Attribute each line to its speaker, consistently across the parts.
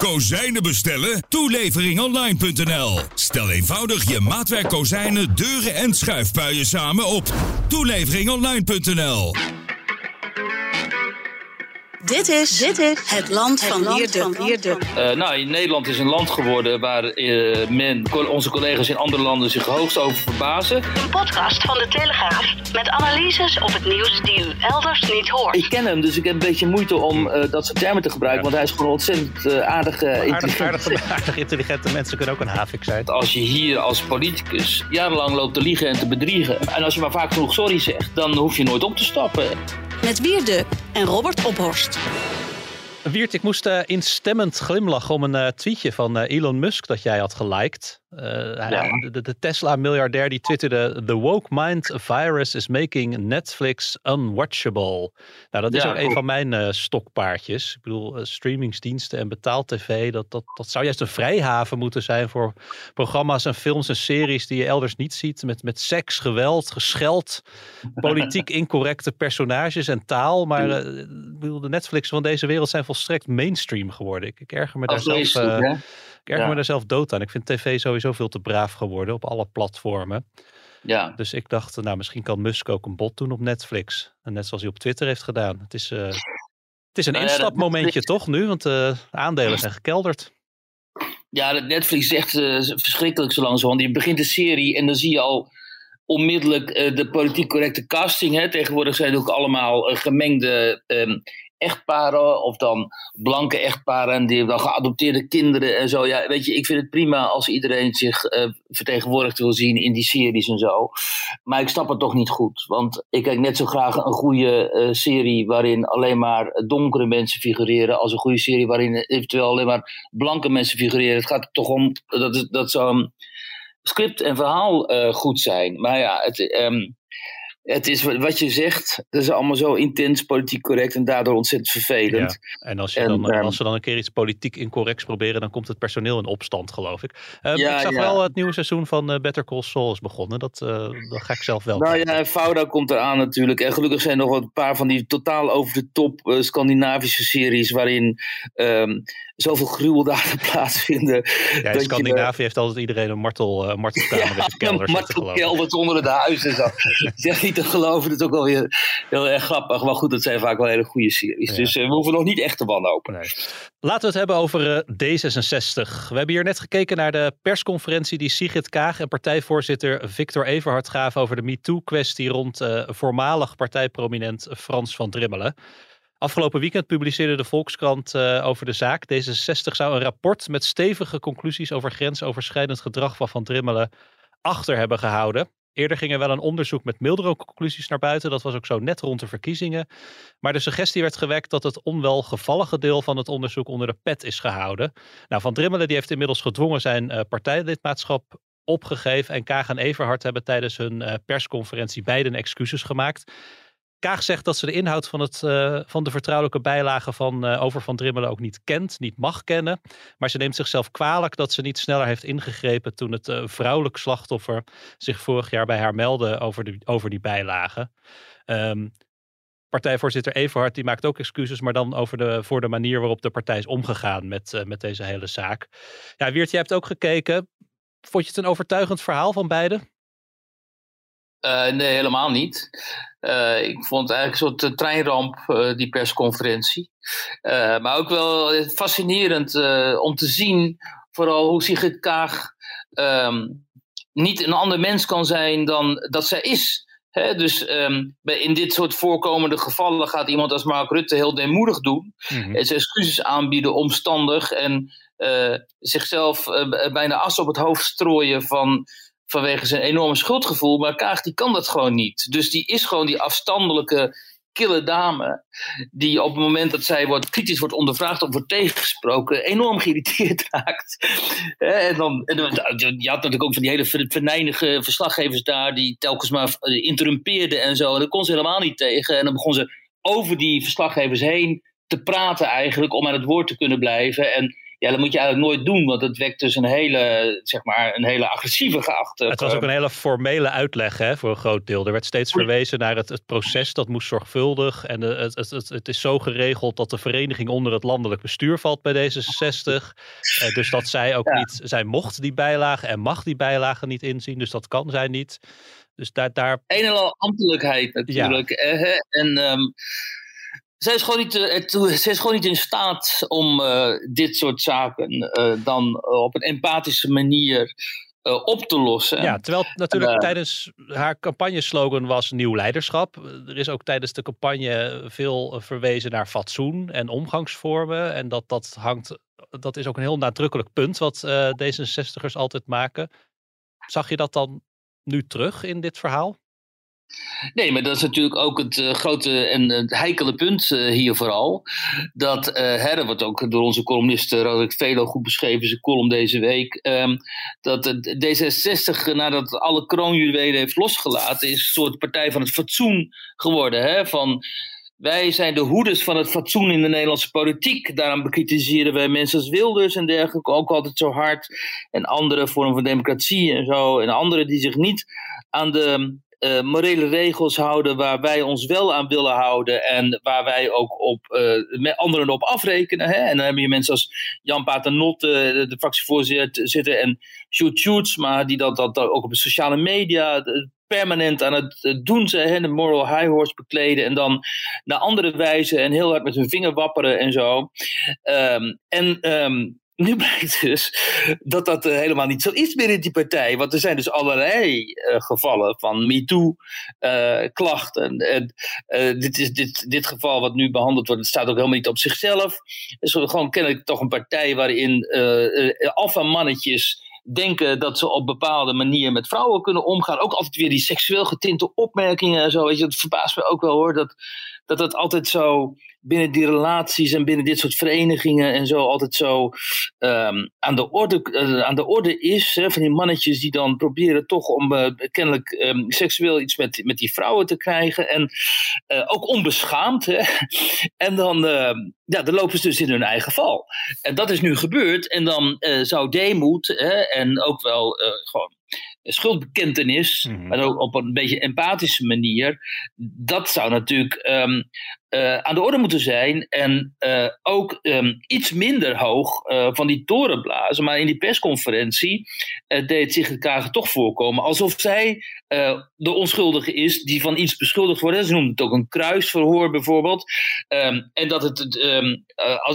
Speaker 1: Kozijnen bestellen? Toeleveringonline.nl. Stel eenvoudig je maatwerk kozijnen, deuren en schuifpuien samen op toeleveringonline.nl.
Speaker 2: Dit is, dit is het land van Wierde.
Speaker 3: Uh, nou, Nederland is een land geworden waar uh, men, onze collega's in andere landen zich hoogst over verbazen.
Speaker 2: Een podcast van de Telegraaf met analyses op het nieuws die u elders niet hoort.
Speaker 3: Ik ken hem, dus ik heb een beetje moeite om uh, dat soort termen te gebruiken, want hij is gewoon ontzettend aardige, intelligente...
Speaker 4: Aardig, aardig, intelligente mensen kunnen ook een havik zijn.
Speaker 3: Als je hier als politicus jarenlang loopt te liegen en te bedriegen, en als je maar vaak genoeg sorry zegt, dan hoef je nooit op te stappen.
Speaker 2: Met Wierde en Robert Ophorst.
Speaker 4: Wiert, ik moest uh, instemmend glimlachen om een uh, tweetje van uh, Elon Musk dat jij had geliked. Ja. De, de Tesla-miljardair die twitterde: The woke mind virus is making Netflix unwatchable. Nou, dat is ja, ook een van mijn stokpaardjes. Ik bedoel, streamingsdiensten en betaald tv, dat, dat, dat zou juist een vrijhaven moeten zijn voor programma's en films en series die je elders niet ziet. Met, met seks, geweld, gescheld, politiek incorrecte personages en taal. Maar ik bedoel, de Netflix van deze wereld zijn volstrekt mainstream geworden. Ik, ik erger me daar zelf, uh, ik erger me daar zelf dood aan. Ik vind tv sowieso veel te braaf geworden op alle platformen.
Speaker 3: Ja.
Speaker 4: Dus ik dacht, nou misschien kan Musk ook een bot doen op Netflix. En net zoals hij op Twitter heeft gedaan. Het is, uh, het is een nou ja, instapmomentje toch nu? Want de uh, aandelen zijn gekelderd.
Speaker 3: Ja, Netflix is echt uh, verschrikkelijk zo lang zo. Want je begint de serie en dan zie je al onmiddellijk de politiek correcte casting. Hè. Tegenwoordig zijn het ook allemaal gemengde um, echtparen of dan blanke echtparen en die hebben dan geadopteerde kinderen en zo. Ja, weet je, ik vind het prima als iedereen zich uh, vertegenwoordigd wil zien in die series en zo. Maar ik snap het toch niet goed. Want ik kijk net zo graag een goede uh, serie waarin alleen maar donkere mensen figureren als een goede serie waarin eventueel alleen maar blanke mensen figureren. Het gaat toch om dat, dat zo'n script en verhaal uh, goed zijn. Maar ja, het... Um, het is wat je zegt, dat is allemaal zo intens politiek correct en daardoor ontzettend vervelend.
Speaker 4: Ja. En, als, je dan, en, als we dan een keer iets politiek incorrects proberen, dan komt het personeel in opstand, geloof ik. Ja, ik zag ja. wel het nieuwe seizoen van uh, Better Call Saul is begonnen. Dat, uh, dat ga ik zelf wel.
Speaker 3: Nou ja, Fauda komt eraan natuurlijk. En gelukkig zijn er nog een paar van die totaal over de top Scandinavische series waarin um, zoveel gruweldaden plaatsvinden.
Speaker 4: Ja, in Scandinavië heeft altijd iedereen een martel, martelkamer in de kelder.
Speaker 3: Een martelkelder onder de huizen. Zeg niet te geloven. Dat is ook wel weer heel erg grappig. Maar goed, dat zijn vaak wel hele goede series. Ja. Dus uh, we hoeven nog niet echt te wanhopen. Nee.
Speaker 4: Laten we het hebben over uh, D66. We hebben hier net gekeken naar de persconferentie die Sigrid Kaag en partijvoorzitter Victor Everhard gaven over de MeToo-kwestie rond uh, voormalig partijprominent Frans van Drimmelen. Afgelopen weekend publiceerde de Volkskrant uh, over de zaak. D66 zou een rapport met stevige conclusies over grensoverschrijdend gedrag van Van Drimmelen achter hebben gehouden. Eerder ging er wel een onderzoek met mildere conclusies naar buiten. Dat was ook zo net rond de verkiezingen. Maar de suggestie werd gewekt dat het onwelgevallige deel van het onderzoek onder de pet is gehouden. Nou, Van Drimmelen die heeft inmiddels gedwongen zijn uh, partijlidmaatschap opgegeven. En Kaag en Everhard hebben tijdens hun uh, persconferentie beiden excuses gemaakt. Kaag zegt dat ze de inhoud van, het, uh, van de vertrouwelijke bijlagen van uh, over Van Drimmelen ook niet kent, niet mag kennen. Maar ze neemt zichzelf kwalijk dat ze niet sneller heeft ingegrepen toen het uh, vrouwelijk slachtoffer zich vorig jaar bij haar meldde over, de, over die bijlagen. Um, partijvoorzitter Everhard die maakt ook excuses, maar dan over de, voor de manier waarop de partij is omgegaan met, met deze hele zaak. Ja, Wiert, jij hebt ook gekeken. Vond je het een overtuigend verhaal van beiden?
Speaker 3: Uh, nee, helemaal niet. Uh, ik vond het eigenlijk een soort uh, treinramp, die persconferentie. maar ook wel fascinerend om te zien, vooral hoe Sigrid Kaag um, niet een ander mens kan zijn dan dat zij is. He, dus um, in dit soort voorkomende gevallen gaat iemand als Mark Rutte heel deemoedig doen. Mm -hmm. En zijn excuses aanbieden, omstandig. En zichzelf bijna as op het hoofd strooien van vanwege zijn enorme schuldgevoel. Maar Kaag die kan dat gewoon niet. Dus die is gewoon die afstandelijke kille dame, die op het moment dat zij wordt, kritisch wordt ondervraagd of wordt tegengesproken, enorm geïrriteerd raakt. en dan, en je had natuurlijk ook van die hele venijnige verslaggevers daar, die telkens maar interrumpeerden en zo. En daar kon ze helemaal niet tegen. En dan begon ze over die verslaggevers heen te praten eigenlijk, om aan het woord te kunnen blijven. En ja, dat moet je eigenlijk nooit doen, want het wekt dus een hele, zeg maar, een hele agressieve geachte.
Speaker 4: Het was ook een hele formele uitleg hè, voor een groot deel. Er werd steeds verwezen naar het, het proces, dat moest zorgvuldig. En het, het, het, het, is zo geregeld dat de vereniging onder het landelijk bestuur valt bij D66. Eh, dus dat zij ook niet, zij mocht die bijlagen en mag die bijlagen niet inzien, dus dat kan zij niet. Dus daar... daar...
Speaker 3: Een en al ambtelijkheid natuurlijk. Ja. En... Um, zij is, gewoon niet, uh, zij is gewoon niet in staat om uh, dit soort zaken uh, dan op een empathische manier op te lossen.
Speaker 4: Ja, terwijl natuurlijk tijdens haar campagneslogan was nieuw leiderschap. Er is ook tijdens de campagne veel verwezen naar fatsoen en omgangsvormen. En dat, dat hangt, dat is ook een heel nadrukkelijk punt wat D66ers altijd maken. Zag je dat dan nu terug in dit verhaal?
Speaker 3: Nee, maar dat is natuurlijk ook het uh, grote en het heikele punt uh, hier vooral. Dat, uh, wordt ook door onze columnist Roderick Velo goed beschreven, zijn column deze week. Um, dat D66, nadat alle kroonjuwelen heeft losgelaten, is een soort partij van het fatsoen geworden. Hè, van, wij zijn de hoeders van het fatsoen in de Nederlandse politiek. Daarom bekritiseren wij mensen als Wilders en dergelijke ook altijd zo hard. En andere vormen van democratie en zo. En anderen die zich niet aan de uh, morele regels houden waar wij ons wel aan willen houden en waar wij ook op, uh, met anderen op afrekenen. Hè? En dan heb je mensen als Jan Paternotte, de, de fractievoorzitter, en Sjoerd maar die dat, dat ook op sociale media permanent aan het doen zijn, de moral high horse bekleden en dan naar andere wijze en heel hard met hun vinger wapperen en zo. Um, en um, nu blijkt dus dat dat uh, helemaal niet zo is binnen die partij. Want er zijn dus allerlei uh, gevallen van MeToo-klachten. Uh, dit, is, dit, dit geval wat nu behandeld wordt, het staat ook helemaal niet op zichzelf. Het is gewoon kennelijk toch een partij waarin alfa-mannetjes denken dat ze op bepaalde manier met vrouwen kunnen omgaan. Ook altijd weer die seksueel getinte opmerkingen en zo. Weet je, dat verbaast me ook wel hoor. Dat, dat het altijd zo binnen die relaties en binnen dit soort verenigingen en zo altijd zo um, aan, de orde, uh, aan de orde is. Van die mannetjes die dan proberen toch om uh, kennelijk um, seksueel iets met, met die vrouwen te krijgen. En uh, ook onbeschaamd. Hè. En dan, ehm, ja, dan lopen ze dus in hun eigen val. En dat is nu gebeurd. En dan zou Deemoed en ook wel gewoon schuldbekentenis, mm -hmm. maar ook op een beetje empathische manier. Dat zou natuurlijk um, uh, aan de orde moeten zijn. En uh, ook um, iets minder hoog uh, van die torenblazen. Maar in die persconferentie deed zich het Kager toch voorkomen alsof zij de onschuldige is die van iets beschuldigd wordt. Ze noemt het ook een kruisverhoor bijvoorbeeld. Um, en dat het um,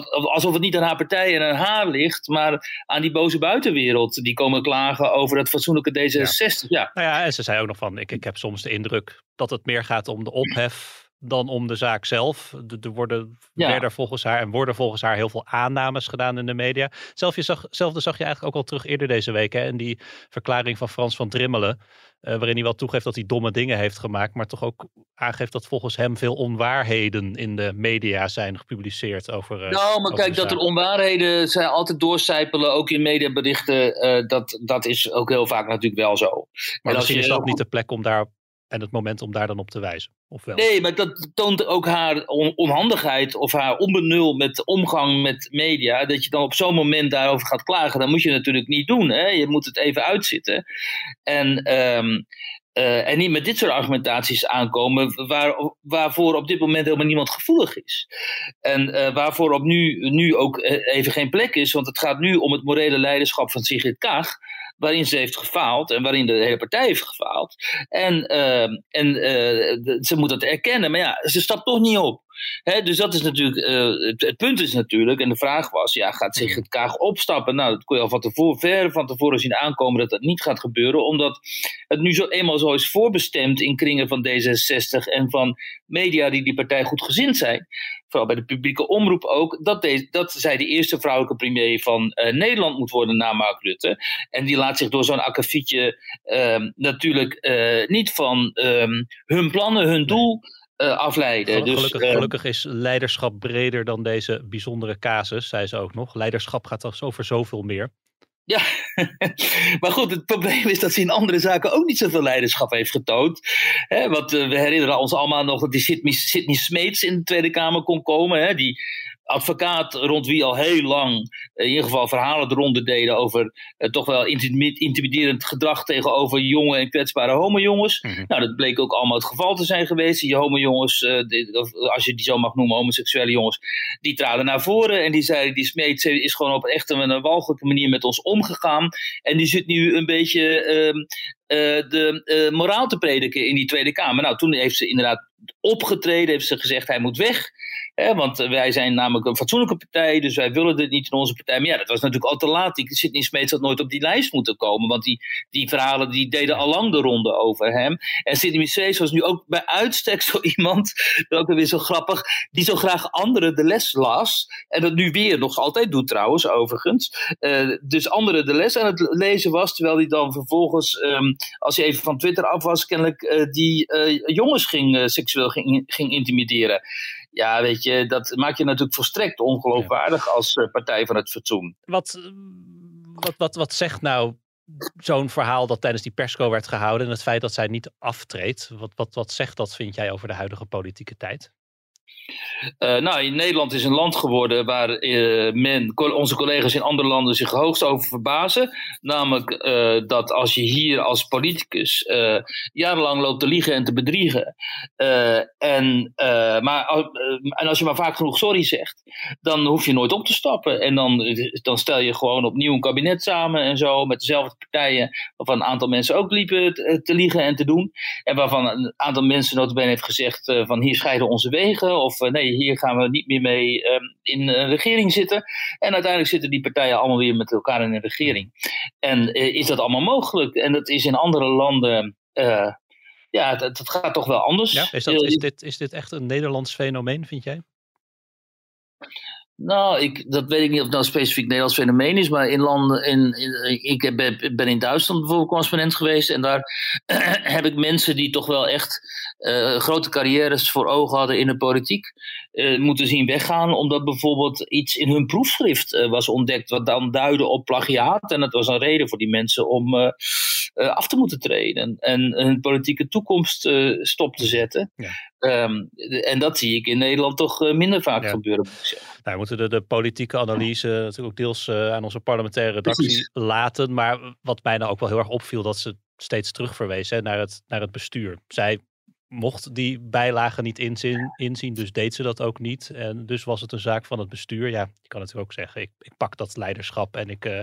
Speaker 3: alsof het niet aan haar partij en aan haar ligt, maar aan die boze buitenwereld. Die komen klagen over het fatsoenlijke D66. Ja.
Speaker 4: ja. Nou ja, en ze zei ook nog van: ik, ik heb soms de indruk dat het meer gaat om de ophef dan om de zaak zelf. Er worden, werden volgens haar en worden volgens haar heel veel aannames gedaan in de media. Zelf, je zag, hetzelfde zag je eigenlijk ook al terug eerder deze week. Hè, in die verklaring van Frans van Drimmelen. Uh, waarin hij wel toegeeft dat hij domme dingen heeft gemaakt. Maar toch ook aangeeft dat volgens hem veel onwaarheden in de media zijn gepubliceerd over. Uh,
Speaker 3: nou, maar kijk, dat er onwaarheden zijn altijd doorcijpelen, ook in mediaberichten. Uh, dat, dat is ook heel vaak natuurlijk wel zo.
Speaker 4: Maar en als je, is dat niet de plek om daar en het moment om daar dan op te wijzen.
Speaker 3: Nee, maar dat toont ook haar onhandigheid of haar onbenul met omgang met media. Dat je dan op zo'n moment daarover gaat klagen, dat moet je natuurlijk niet doen. Hè? Je moet het even uitzitten. En, um, uh, en niet met dit soort argumentaties aankomen waar, waarvoor op dit moment helemaal niemand gevoelig is. En uh, waarvoor op nu, nu ook eh, even geen plek is, want het gaat nu om het morele leiderschap van Sigrid Kaag waarin ze heeft gefaald en waarin de hele partij heeft gefaald. En, uh, en uh, ze moet dat erkennen, maar ja, ze stapt toch niet op. He, dus dat is natuurlijk, uh, het, het, punt is natuurlijk, en de vraag was, ja, gaat zich het Kaag opstappen? Nou, dat kon je al van tevoren, ver van tevoren zien aankomen dat dat niet gaat gebeuren, omdat het nu zo eenmaal zo is voorbestemd in kringen van D66 en van media die die partij goed gezind zijn, vooral bij de publieke omroep ook, dat, deze, dat zij de eerste vrouwelijke premier van uh, Nederland moet worden na Mark Rutte. En die laat zich door zo'n akkefietje uh, natuurlijk uh, niet van um, hun plannen, hun doel afleiden.
Speaker 4: Gelukkig,
Speaker 3: dus,
Speaker 4: gelukkig, gelukkig is leiderschap breder dan deze bijzondere casus, zei ze ook nog. Leiderschap gaat toch over zoveel meer.
Speaker 3: Ja, maar goed, het probleem is dat ze in andere zaken ook niet zoveel leiderschap heeft getoond. want we herinneren ons allemaal nog dat die Sidney, Sidney Smeets in de Tweede Kamer kon komen. die advocaat rond wie al heel lang in ieder geval verhalen de ronde deden over uh, toch wel intimiderend gedrag tegenover jonge en kwetsbare homojongens. Mm Nou, dat bleek ook allemaal het geval te zijn geweest. Die homojongens, uh, als je die zo mag noemen, homoseksuele jongens, die traden naar voren en die zeiden, die Smeet is gewoon op echt een, een walgelijke manier met ons omgegaan. En die zit nu een beetje uh, de moraal te prediken in die Tweede Kamer. Nou, toen heeft ze inderdaad opgetreden, heeft ze gezegd hij moet weg want wij zijn namelijk een fatsoenlijke partij, dus wij willen dit niet in onze partij. Maar ja, dat was natuurlijk al te laat. Die Sidney Smeets had nooit op die lijst moeten komen, want die, die verhalen die deden al lang de ronde over hem. En Sidney Smeets was nu ook bij uitstek zo iemand, ook weer zo grappig, die zo graag anderen de les las. En dat nu weer nog altijd doet trouwens, overigens. Uh, dus anderen de les aan het lezen was, terwijl hij dan vervolgens, um, als hij even van Twitter af was, kennelijk uh, die jongens ging, seksueel ging, ging intimideren. Ja, weet je, dat maakt je natuurlijk volstrekt ongeloofwaardig als uh, partij van het fatsoen.
Speaker 4: Wat, wat, wat, wat zegt nou zo'n verhaal dat tijdens die persco werd gehouden en het feit dat zij niet aftreedt? Wat, wat, wat zegt dat, vind jij, over de huidige politieke tijd?
Speaker 3: Uh, nou, Nederland is een land geworden waar uh, men, onze collega's in andere landen zich hoogst over verbazen. Namelijk uh, dat als je hier als politicus jarenlang loopt te liegen en te bedriegen. en, maar, en als je maar vaak genoeg sorry zegt, dan hoef je nooit op te stappen. En dan, dan stel je gewoon opnieuw een kabinet samen en zo met dezelfde partijen. Waarvan een aantal mensen ook liepen te, liegen en te doen. En waarvan een aantal mensen notabene heeft gezegd van hier scheiden onze wegen. Of of eh, nee, hier gaan we niet meer mee ehm, in een regering zitten. En uiteindelijk zitten die partijen allemaal weer met elkaar in een regering. En eh, is dat allemaal mogelijk? En dat is in andere landen eh, ja, dat, dat, gaat toch wel anders.
Speaker 4: Ja, is, dat, is, dit, is dit echt een Nederlands fenomeen, vind jij?
Speaker 3: Nou, ik, dat weet ik niet of het nou specifiek Nederlands fenomeen is, maar in landen, in, ik ben, ben in Duitsland bijvoorbeeld correspondent geweest en daar heb ik mensen die toch wel echt uh, grote carrières voor ogen hadden in de politiek, uh, moeten zien weggaan, omdat bijvoorbeeld iets in hun proefschrift uh, was ontdekt wat dan duidde op plagiaat en dat was een reden voor die mensen om af te moeten treden en hun politieke toekomst stop te zetten. Ja. Um, en dat zie ik in Nederland toch minder vaak gebeuren.
Speaker 4: Nou, we moeten de, de politieke analyse natuurlijk ook deels aan onze parlementaire redactie Precies. laten. Maar wat mij nou ook wel heel erg opviel, dat ze steeds terugverwezen naar, het, naar het bestuur. Zij mocht die bijlagen niet inzien, inzien, dus deed ze dat ook niet. En dus was het een zaak van het bestuur. Ja, je kan natuurlijk ook zeggen, ik, ik pak dat leiderschap en ik, uh,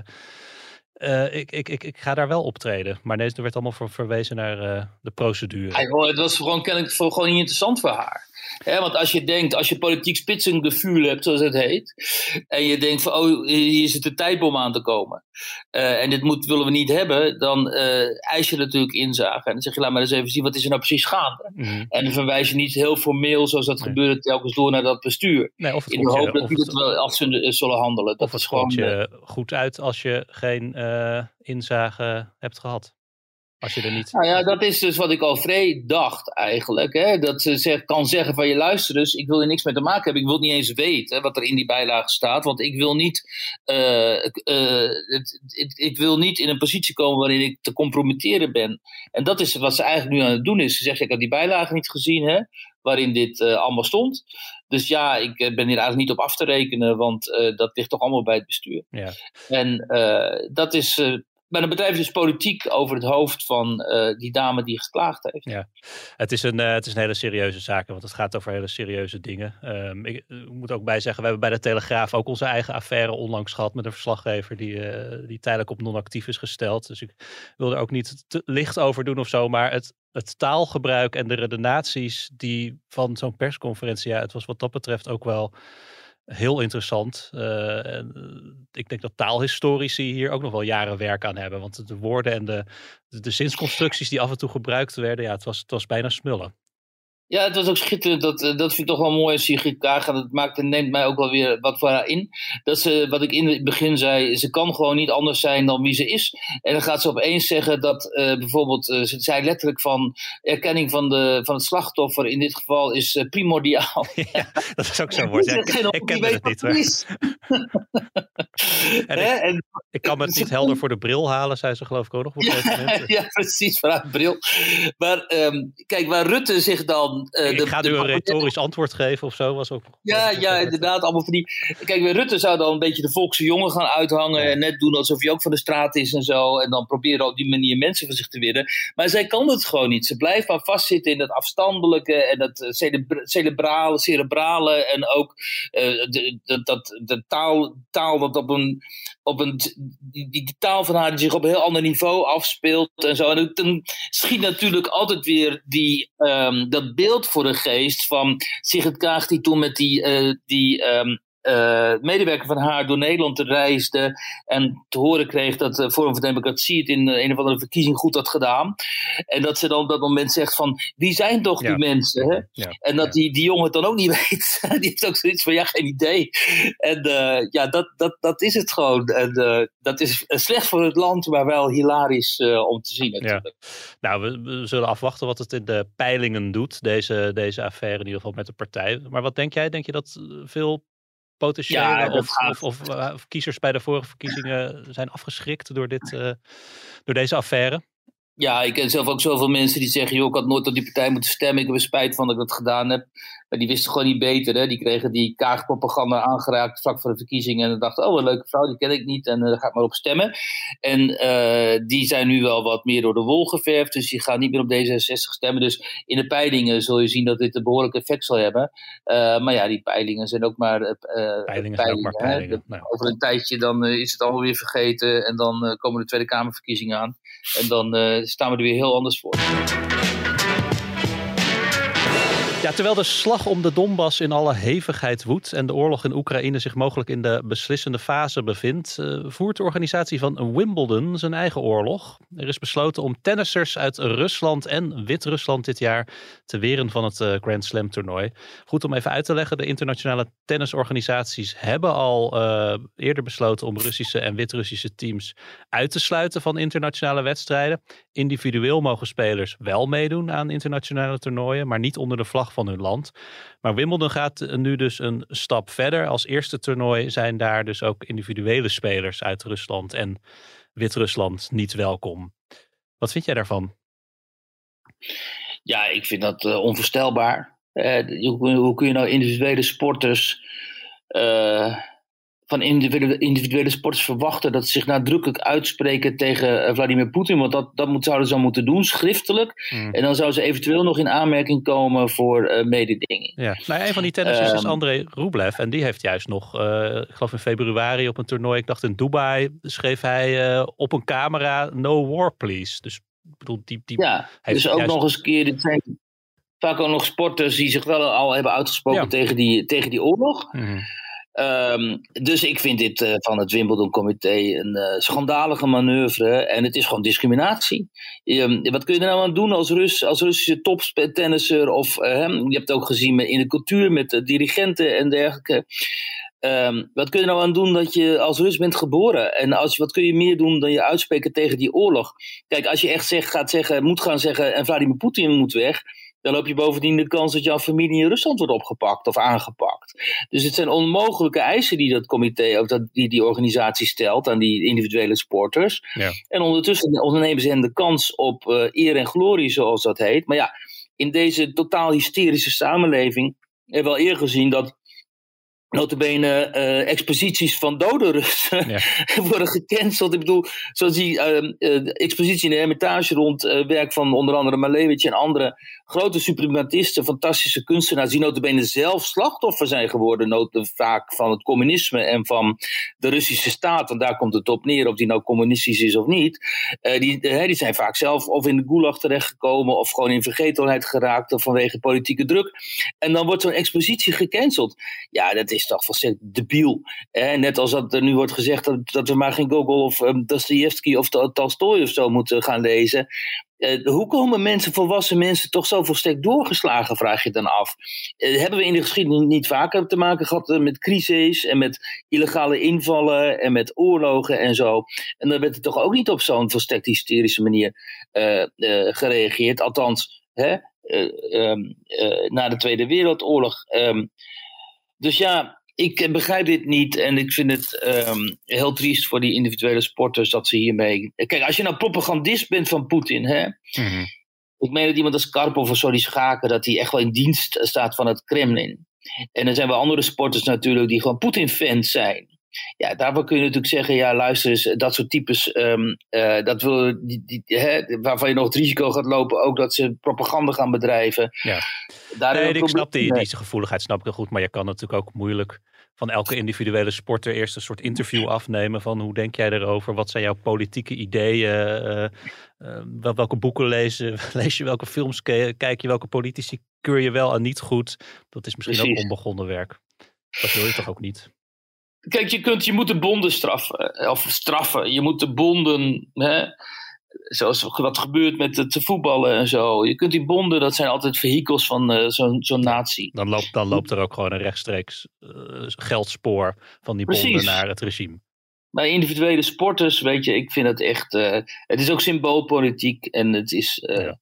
Speaker 4: uh, ik, ik, ik, ik ga daar wel optreden. Maar er werd allemaal verwezen naar uh, de procedure.
Speaker 3: Ja, het was gewoon gewoon niet interessant voor haar want als je denkt, als je politiek spitsengevoel hebt, zoals het heet, en je denkt van, oh, hier zit de tijdbom aan te komen, uh, en dit moet, willen we niet hebben, dan uh, eis je natuurlijk inzage. En dan zeg je, laat maar eens even zien, wat is er nou precies gaande? Mm. En dan verwijs je niet heel formeel, zoals dat nee. gebeurde, telkens door naar dat bestuur.
Speaker 4: Nee, of het
Speaker 3: in de hoop dat die het wel af zullen handelen.
Speaker 4: Dat of het gewoon je goed uit als je geen uh, inzage hebt gehad. Als je er niet...
Speaker 3: Nou ja, dat is dus wat ik al vrij dacht eigenlijk. Hè? Dat ze zeg, kan zeggen van je luister dus, ik wil er niks mee te maken hebben. Ik wil niet eens weten wat er in die bijlage staat. Want ik wil niet, uh, uh, het, het, ik wil niet in een positie komen waarin ik te compromitteren ben. En dat is wat ze eigenlijk nu aan het doen is. Ze zegt, ik heb die bijlage niet gezien hè, waarin dit uh, allemaal stond. Dus ja, ik ben hier eigenlijk niet op af te rekenen, want dat ligt toch allemaal bij het bestuur. Ja. En dat is maar dan bedrijf dus politiek over het hoofd van uh, die dame die geklaagd heeft.
Speaker 4: Ja, het is, een, uh, het is een hele serieuze zaak, want het gaat over hele serieuze dingen. Um, ik, ik, moet ook bij zeggen, we hebben bij de Telegraaf ook onze eigen affaire onlangs gehad met een verslaggever die, die tijdelijk op non-actief is gesteld. Dus ik wil er ook niet te licht over doen of zo, maar het, het taalgebruik en de redenaties die van zo'n persconferentie, ja, het was wat dat betreft ook wel heel interessant. Uh, ik denk dat taalhistorici hier ook nog wel jaren werk aan hebben. Want de woorden en de, de, de zinsconstructies die af en toe gebruikt werden, ja, het was, het was bijna smullen.
Speaker 3: Ja, het was ook schitterend. Dat, eh, dat vind ik toch wel mooi als Sigrid Kaag. Dat maakt en neemt mij ook wel weer wat voor haar in. Dat ze, wat ik in het begin zei, ze kan gewoon niet anders zijn dan wie ze is. En dan gaat ze opeens zeggen dat uh, bijvoorbeeld, uh, ze zei letterlijk van erkenning van, de, van het slachtoffer in dit geval is uh, primordiaal.
Speaker 4: Ja, dat is ook zo'n woord. Ja, ik, ik ken het niet. en ik, en, ik, kan me het niet helder voor de bril halen, zei ze geloof ik ook nog op
Speaker 3: moment. Ja, precies, vanuit bril. Maar um, kijk, waar Rutte zich dan
Speaker 4: uh, ik de, ga nu een retorisch antwoord geven of zo. Was ook,
Speaker 3: ja, ja inderdaad. Allemaal van die... Kijk, Rutte zou dan een beetje de volkse jongen gaan uithangen. En net doen alsof hij ook van de straat is en zo. En dan proberen op die manier mensen van zich te winnen. Maar zij kan het gewoon niet. Ze blijft maar vastzitten in dat afstandelijke en dat eh, cerebrale, cerebrale. En ook uh, de, de, dat, de taal, taal dat op een. Op een die, die taal van haar die zich op een heel ander niveau afspeelt en zo. En dan schiet natuurlijk altijd weer die, um, dat beeld voor de geest van Sigrid Kaag die toen met die, uh, die um, uh, medewerker van haar door Nederland te reisde en te horen kreeg dat de Forum voor Democratie het in een of andere verkiezing goed had gedaan. En dat ze dan op dat moment zegt van, wie zijn toch die mensen? Hè? Ja. En dat die, die jongen het dan ook niet weet. die heeft ook zoiets van, ja, geen idee. En uh, ja, dat, dat, dat is het gewoon. En uh, dat is slecht voor het land, maar wel hilarisch om te zien natuurlijk.
Speaker 4: Nou, we, we, zullen afwachten wat het in de peilingen doet, deze, deze affaire in ieder geval met de partij. Maar wat denk jij? Denk je dat veel potentiële ja, of, of, of, uh, of, kiezers bij de vorige verkiezingen zijn afgeschrikt door, dit, uh, door deze affaire?
Speaker 3: Ja, ik ken zelf ook zoveel mensen die zeggen: joh, ik had nooit op die partij moeten stemmen. Ik heb er spijt van dat ik dat gedaan heb. Maar die wisten gewoon niet beter. Hè? Die kregen die kaagpropaganda aangeraakt vlak voor de verkiezingen. En dachten: oh, een leuke vrouw, die ken ik niet. En uh, daar ga ik maar op stemmen. En uh, die zijn nu wel wat meer door de wol geverfd. Dus die gaan niet meer op D66 stemmen. Dus in de peilingen zul je zien dat dit een behoorlijk effect zal hebben. Uh, maar ja, die peilingen zijn ook maar peilingen.
Speaker 4: peilingen, zijn ook maar peilingen. Nou.
Speaker 3: Over een tijdje dan is het allemaal weer vergeten. En dan komen de Tweede Kamerverkiezingen aan. En dan staan we er weer heel anders voor.
Speaker 4: Ja, terwijl de slag om de Donbass in alle hevigheid woedt en de oorlog in Oekraïne zich mogelijk in de beslissende fase bevindt, uh, voert de organisatie van Wimbledon zijn eigen oorlog. Er is besloten om tennissers uit Rusland en Wit-Rusland dit jaar te weren van het uh, Grand Slam toernooi. Goed om even uit te leggen, de internationale tennisorganisaties hebben al uh, eerder besloten om Russische en Wit-Russische teams uit te sluiten van internationale wedstrijden. Individueel mogen spelers wel meedoen aan internationale toernooien, maar niet onder de vlag van hun land. Maar Wimbledon gaat nu dus een stap verder. Als eerste toernooi zijn daar dus ook individuele spelers uit Rusland en Wit-Rusland niet welkom. Wat vind jij daarvan?
Speaker 3: Ja, ik vind dat uh, onvoorstelbaar. Uh, hoe, hoe, kun je nou individuele sporters van individuele, individuele sporters verwachten dat ze zich nadrukkelijk uitspreken tegen eh, Vladimir Poetin. Want dat, dat moet, zouden ze dan moeten doen, schriftelijk. Hmm. En dan zouden ze eventueel nog in aanmerking komen voor uh, mededinging.
Speaker 4: Ja, nou, een van die tennissers um, is ehm, André Rublev. En die heeft juist nog, uh, ik geloof in februari op een toernooi, ik dacht in Dubai, schreef hij uh, op een camera: No war, please. Dus ik bedoel, die. die
Speaker 3: ja, dus ook nog eens een keer. Dit zijn vaak ook nog sporters die zich wel al hebben uitgesproken ja. tegen, die, tegen die oorlog. Mm. Um, dus ik vind dit uh, van het Wimbledon-comité een uh, schandalige manoeuvre. En het is gewoon discriminatie. Um, wat kun je er nou aan doen als, Rus, als Russische toptennisser? Of uh, je hebt het ook gezien in de cultuur met dirigenten en dergelijke. Um, wat kun je nou aan doen dat je als Rus bent geboren? En als, wat kun je meer doen dan je uitspreken tegen die oorlog? Kijk, als je echt gaat zeggen, moet gaan zeggen en Vladimir Poetin moet weg dan loop je bovendien de kans dat jouw familie in Rusland wordt opgepakt of aangepakt. Dus het zijn onmogelijke eisen die dat comité, of dat, die, die organisatie stelt aan die individuele sporters. Ja. En ondertussen ondernemen ze hen de kans op uh, eer en glorie, zoals dat heet. Maar ja, in deze totaal hysterische samenleving hebben we al eerder gezien dat notabene uh, exposities van dode Russen ja. worden gecanceld. Ik bedoel, zoals die uh, uh, expositie in de Hermitage rond werk van onder andere Malevich en andere grote suprematisten, fantastische kunstenaars, die notabene zelf slachtoffer zijn geworden, notabene vaak van het communisme en van de Russische staat, want daar komt het op neer of die nou communistisch is of niet. die, die zijn vaak zelf of in de gulag terechtgekomen of gewoon in vergetelheid geraakt of vanwege politieke druk. En dan wordt zo'n expositie gecanceld. Ja, dat is toch volstrekt debiel. Eh, net als dat er nu wordt gezegd dat, dat we maar geen Gogol of um, Dostoevsky of Tolstoy of zo moeten gaan lezen. Uh, hoe komen mensen, volwassen mensen, toch zo volstrekt doorgeslagen, vraag je dan af. Uh, hebben we in de geschiedenis niet vaker te maken gehad met crises en met illegale invallen en met oorlogen en zo. En dan werd er toch ook niet op zo'n volstrekt hysterische manier gereageerd. Althans, hè, um, na de Tweede Wereldoorlog. Um, dus ja, ik begrijp dit niet en ik vind het um, heel triest voor die individuele sporters dat ze hiermee. Kijk, als je nou propagandist bent van Poetin, hè. Mm-hmm. Ik meen dat iemand als Karpov of zo die schaken, dat hij echt wel in dienst staat van het Kremlin. En er zijn wel andere sporters natuurlijk die gewoon Poetin-fans zijn. Ja, daarvoor kun je natuurlijk zeggen, ja luister eens, dat soort types, um, uh, dat wil, die, die, hè, waarvan je nog het risico gaat lopen, ook dat ze propaganda gaan bedrijven. Ja.
Speaker 4: Daar nee, ik snap die, die gevoeligheid snap ik heel goed, maar je kan natuurlijk ook moeilijk van elke individuele sporter eerst een soort interview afnemen van hoe denk jij erover, wat zijn jouw politieke ideeën, uh, uh, welke boeken lezen, lees je, welke films kijk je, welke politici keur je wel en niet goed. Dat is misschien Precies. ook onbegonnen werk. Dat wil je toch ook niet?
Speaker 3: Kijk, je, kunt, je moet de bonden straffen. Of straffen. Je moet de bonden. Hè, zoals wat gebeurt met het voetballen en zo. Je kunt die bonden, dat zijn altijd vehikels van uh, zo'n zo'n natie.
Speaker 4: Dan loopt, dan loopt er ook gewoon een rechtstreeks uh, geldspoor van die Precies. bonden naar het regime.
Speaker 3: Bij individuele sporters, weet je, ik vind het echt. Uh, het is ook symboolpolitiek en het is. Ja.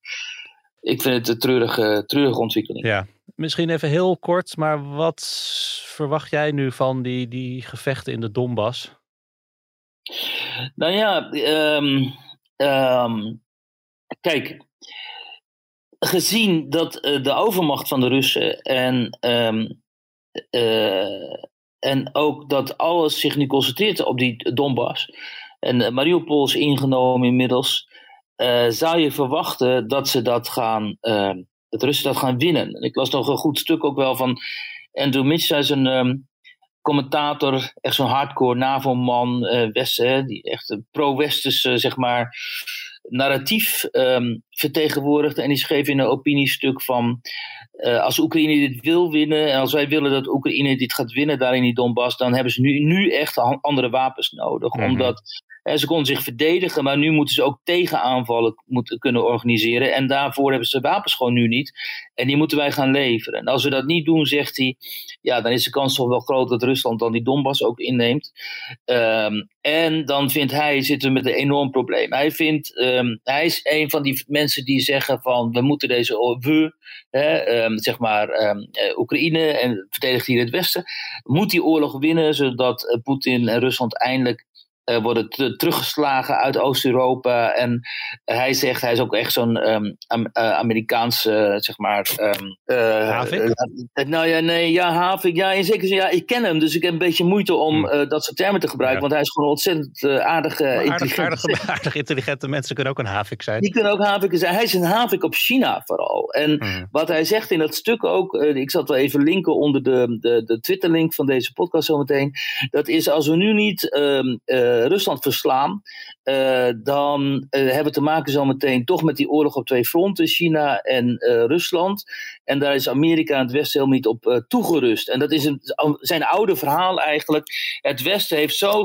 Speaker 3: Ik vind het een treurige, treurige ontwikkeling.
Speaker 4: Ja, misschien even heel kort, maar wat verwacht jij nu van die, die gevechten in de Donbass?
Speaker 3: Nou ja, um, um, kijk, gezien dat uh, de overmacht van de Russen en, um, uh, en ook dat alles zich nu concentreert op die Donbass. En uh, Mariupol is ingenomen inmiddels. zou je verwachten dat ze dat gaan, dat Russen dat gaan winnen? Ik las nog een goed stuk ook wel van Andrew Mitch, is een commentator, echt zo'n hardcore NAVO-man, uh, Westen, die echt een pro-Westerse, zeg maar, narratief um, vertegenwoordigt. En die schreef in een opiniestuk van, uh, als Oekraïne dit wil winnen, en als wij willen dat Oekraïne dit gaat winnen daar in die Donbass, dan hebben ze nu, nu echt andere wapens nodig. Mm -hmm. Omdat ze konden zich verdedigen, maar nu moeten ze ook tegenaanvallen moeten kunnen organiseren. En daarvoor hebben ze wapens gewoon nu niet. En die moeten wij gaan leveren. En als we dat niet doen, zegt hij, ja, dan is de kans toch wel groot dat Rusland dan die Donbass ook inneemt. Um, en dan vindt hij, zitten we met een enorm probleem. Hij vindt, um, hij is een van die mensen die zeggen van, we moeten deze, we, hè, um, zeg maar, Oekraïne en verdedigt hier het Westen, moet die oorlog winnen, zodat uh, Poetin en Rusland eindelijk uh, worden teruggeslagen uit Oost-Europa. En hij zegt, hij is ook echt zo'n um, um, uh, Amerikaanse, zeg maar. Um,
Speaker 4: Havik?
Speaker 3: nou ja, nee, ja, Havik. Ja, in zekere zin, ja, ik ken hem, dus ik heb een beetje moeite om hmm. dat soort termen te gebruiken. Ja. Want hij is gewoon ontzettend aardige, intelligente.
Speaker 4: Aardig, aardig, intelligente mensen kunnen ook een Havik zijn.
Speaker 3: Die kunnen ook Havik zijn. Hij is een Havik op China vooral. En hmm. wat hij zegt in dat stuk ook, ik zal het wel even linken onder de, de, de Twitter-link van deze podcast zometeen. Dat is als we nu niet uh, Rusland verslaan, dan uh, hebben we te maken zometeen toch met die oorlog op twee fronten, China en uh, Rusland. En daar is Amerika en het Westen helemaal niet op toegerust. En dat is een, zijn oude verhaal eigenlijk. Het Westen heeft zo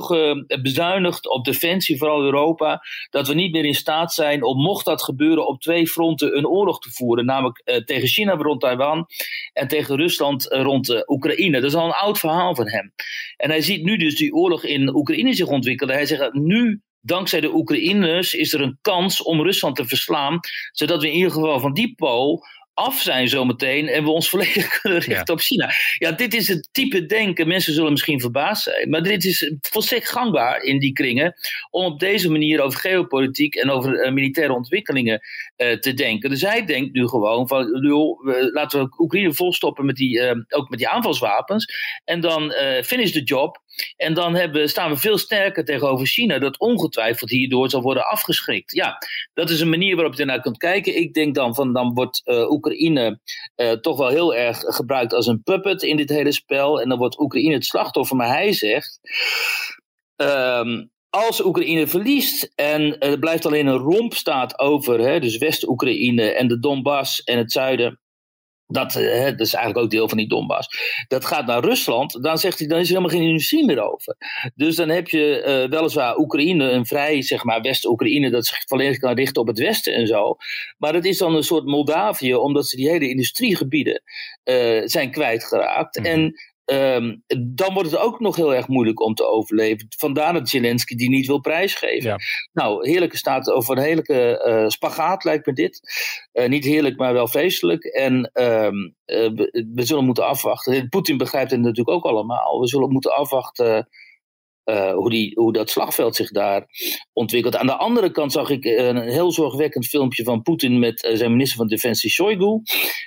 Speaker 3: bezuinigd op defensie, vooral Europa, dat we niet meer in staat zijn om, mocht dat gebeuren, op twee fronten een oorlog te voeren. Namelijk tegen China rond Taiwan en tegen Rusland rond Oekraïne. Dat is al een oud verhaal van hem. En hij ziet nu dus die oorlog in Oekraïne zich ontwikkelen. Hij zegt, nu dankzij de Oekraïners is er een kans om Rusland te verslaan, zodat we in ieder geval van die pool af zijn zometeen en we ons volledig kunnen richten ja. op China. Ja, dit is het type denken. Mensen zullen misschien verbaasd zijn, maar dit is volstrekt gangbaar in die kringen om op deze manier over geopolitiek en over uh, militaire ontwikkelingen uh, te denken. Dus hij denkt nu gewoon van, joh, laten we Oekraïne volstoppen met die, uh, ook met die aanvalswapens en dan finish the job. En dan hebben, staan we veel sterker tegenover China, dat ongetwijfeld hierdoor zal worden afgeschrikt. Ja, dat is een manier waarop je ernaar kunt kijken. Ik denk dan van, dan wordt uh, Oekraïne uh, toch wel heel erg gebruikt als een puppet in dit hele spel. En dan wordt Oekraïne het slachtoffer. Maar hij zegt. Um, als Oekraïne verliest en er blijft alleen een romp staat over, hè, dus West-Oekraïne en de Donbass en het zuiden Dat, uh, dat, is eigenlijk ook deel van die Donbass. Dat gaat naar Rusland, dan zegt hij, dan is er helemaal geen industrie meer over. Dus dan heb je uh, weliswaar Oekraïne, een vrij, zeg maar, West-Oekraïne, dat zich volledig kan richten op het Westen en zo. Maar dat is dan een soort Moldavië, omdat ze die hele industriegebieden uh, zijn kwijtgeraakt. Mm. En Um, dan wordt het ook nog heel erg moeilijk om te overleven. Vandaar dat Zelensky die niet wil prijsgeven. Ja. Nou, heerlijke staat over een heerlijke uh, spagaat lijkt me dit. Uh, niet heerlijk, maar wel feestelijk. En um, uh, we, we, zullen moeten afwachten. Poetin begrijpt het natuurlijk ook allemaal. We zullen moeten afwachten uh, hoe, die, hoe dat slagveld zich daar ontwikkelt. Aan de andere kant zag ik een heel zorgwekkend filmpje van Poetin met uh, zijn minister van Defensie Shoigu,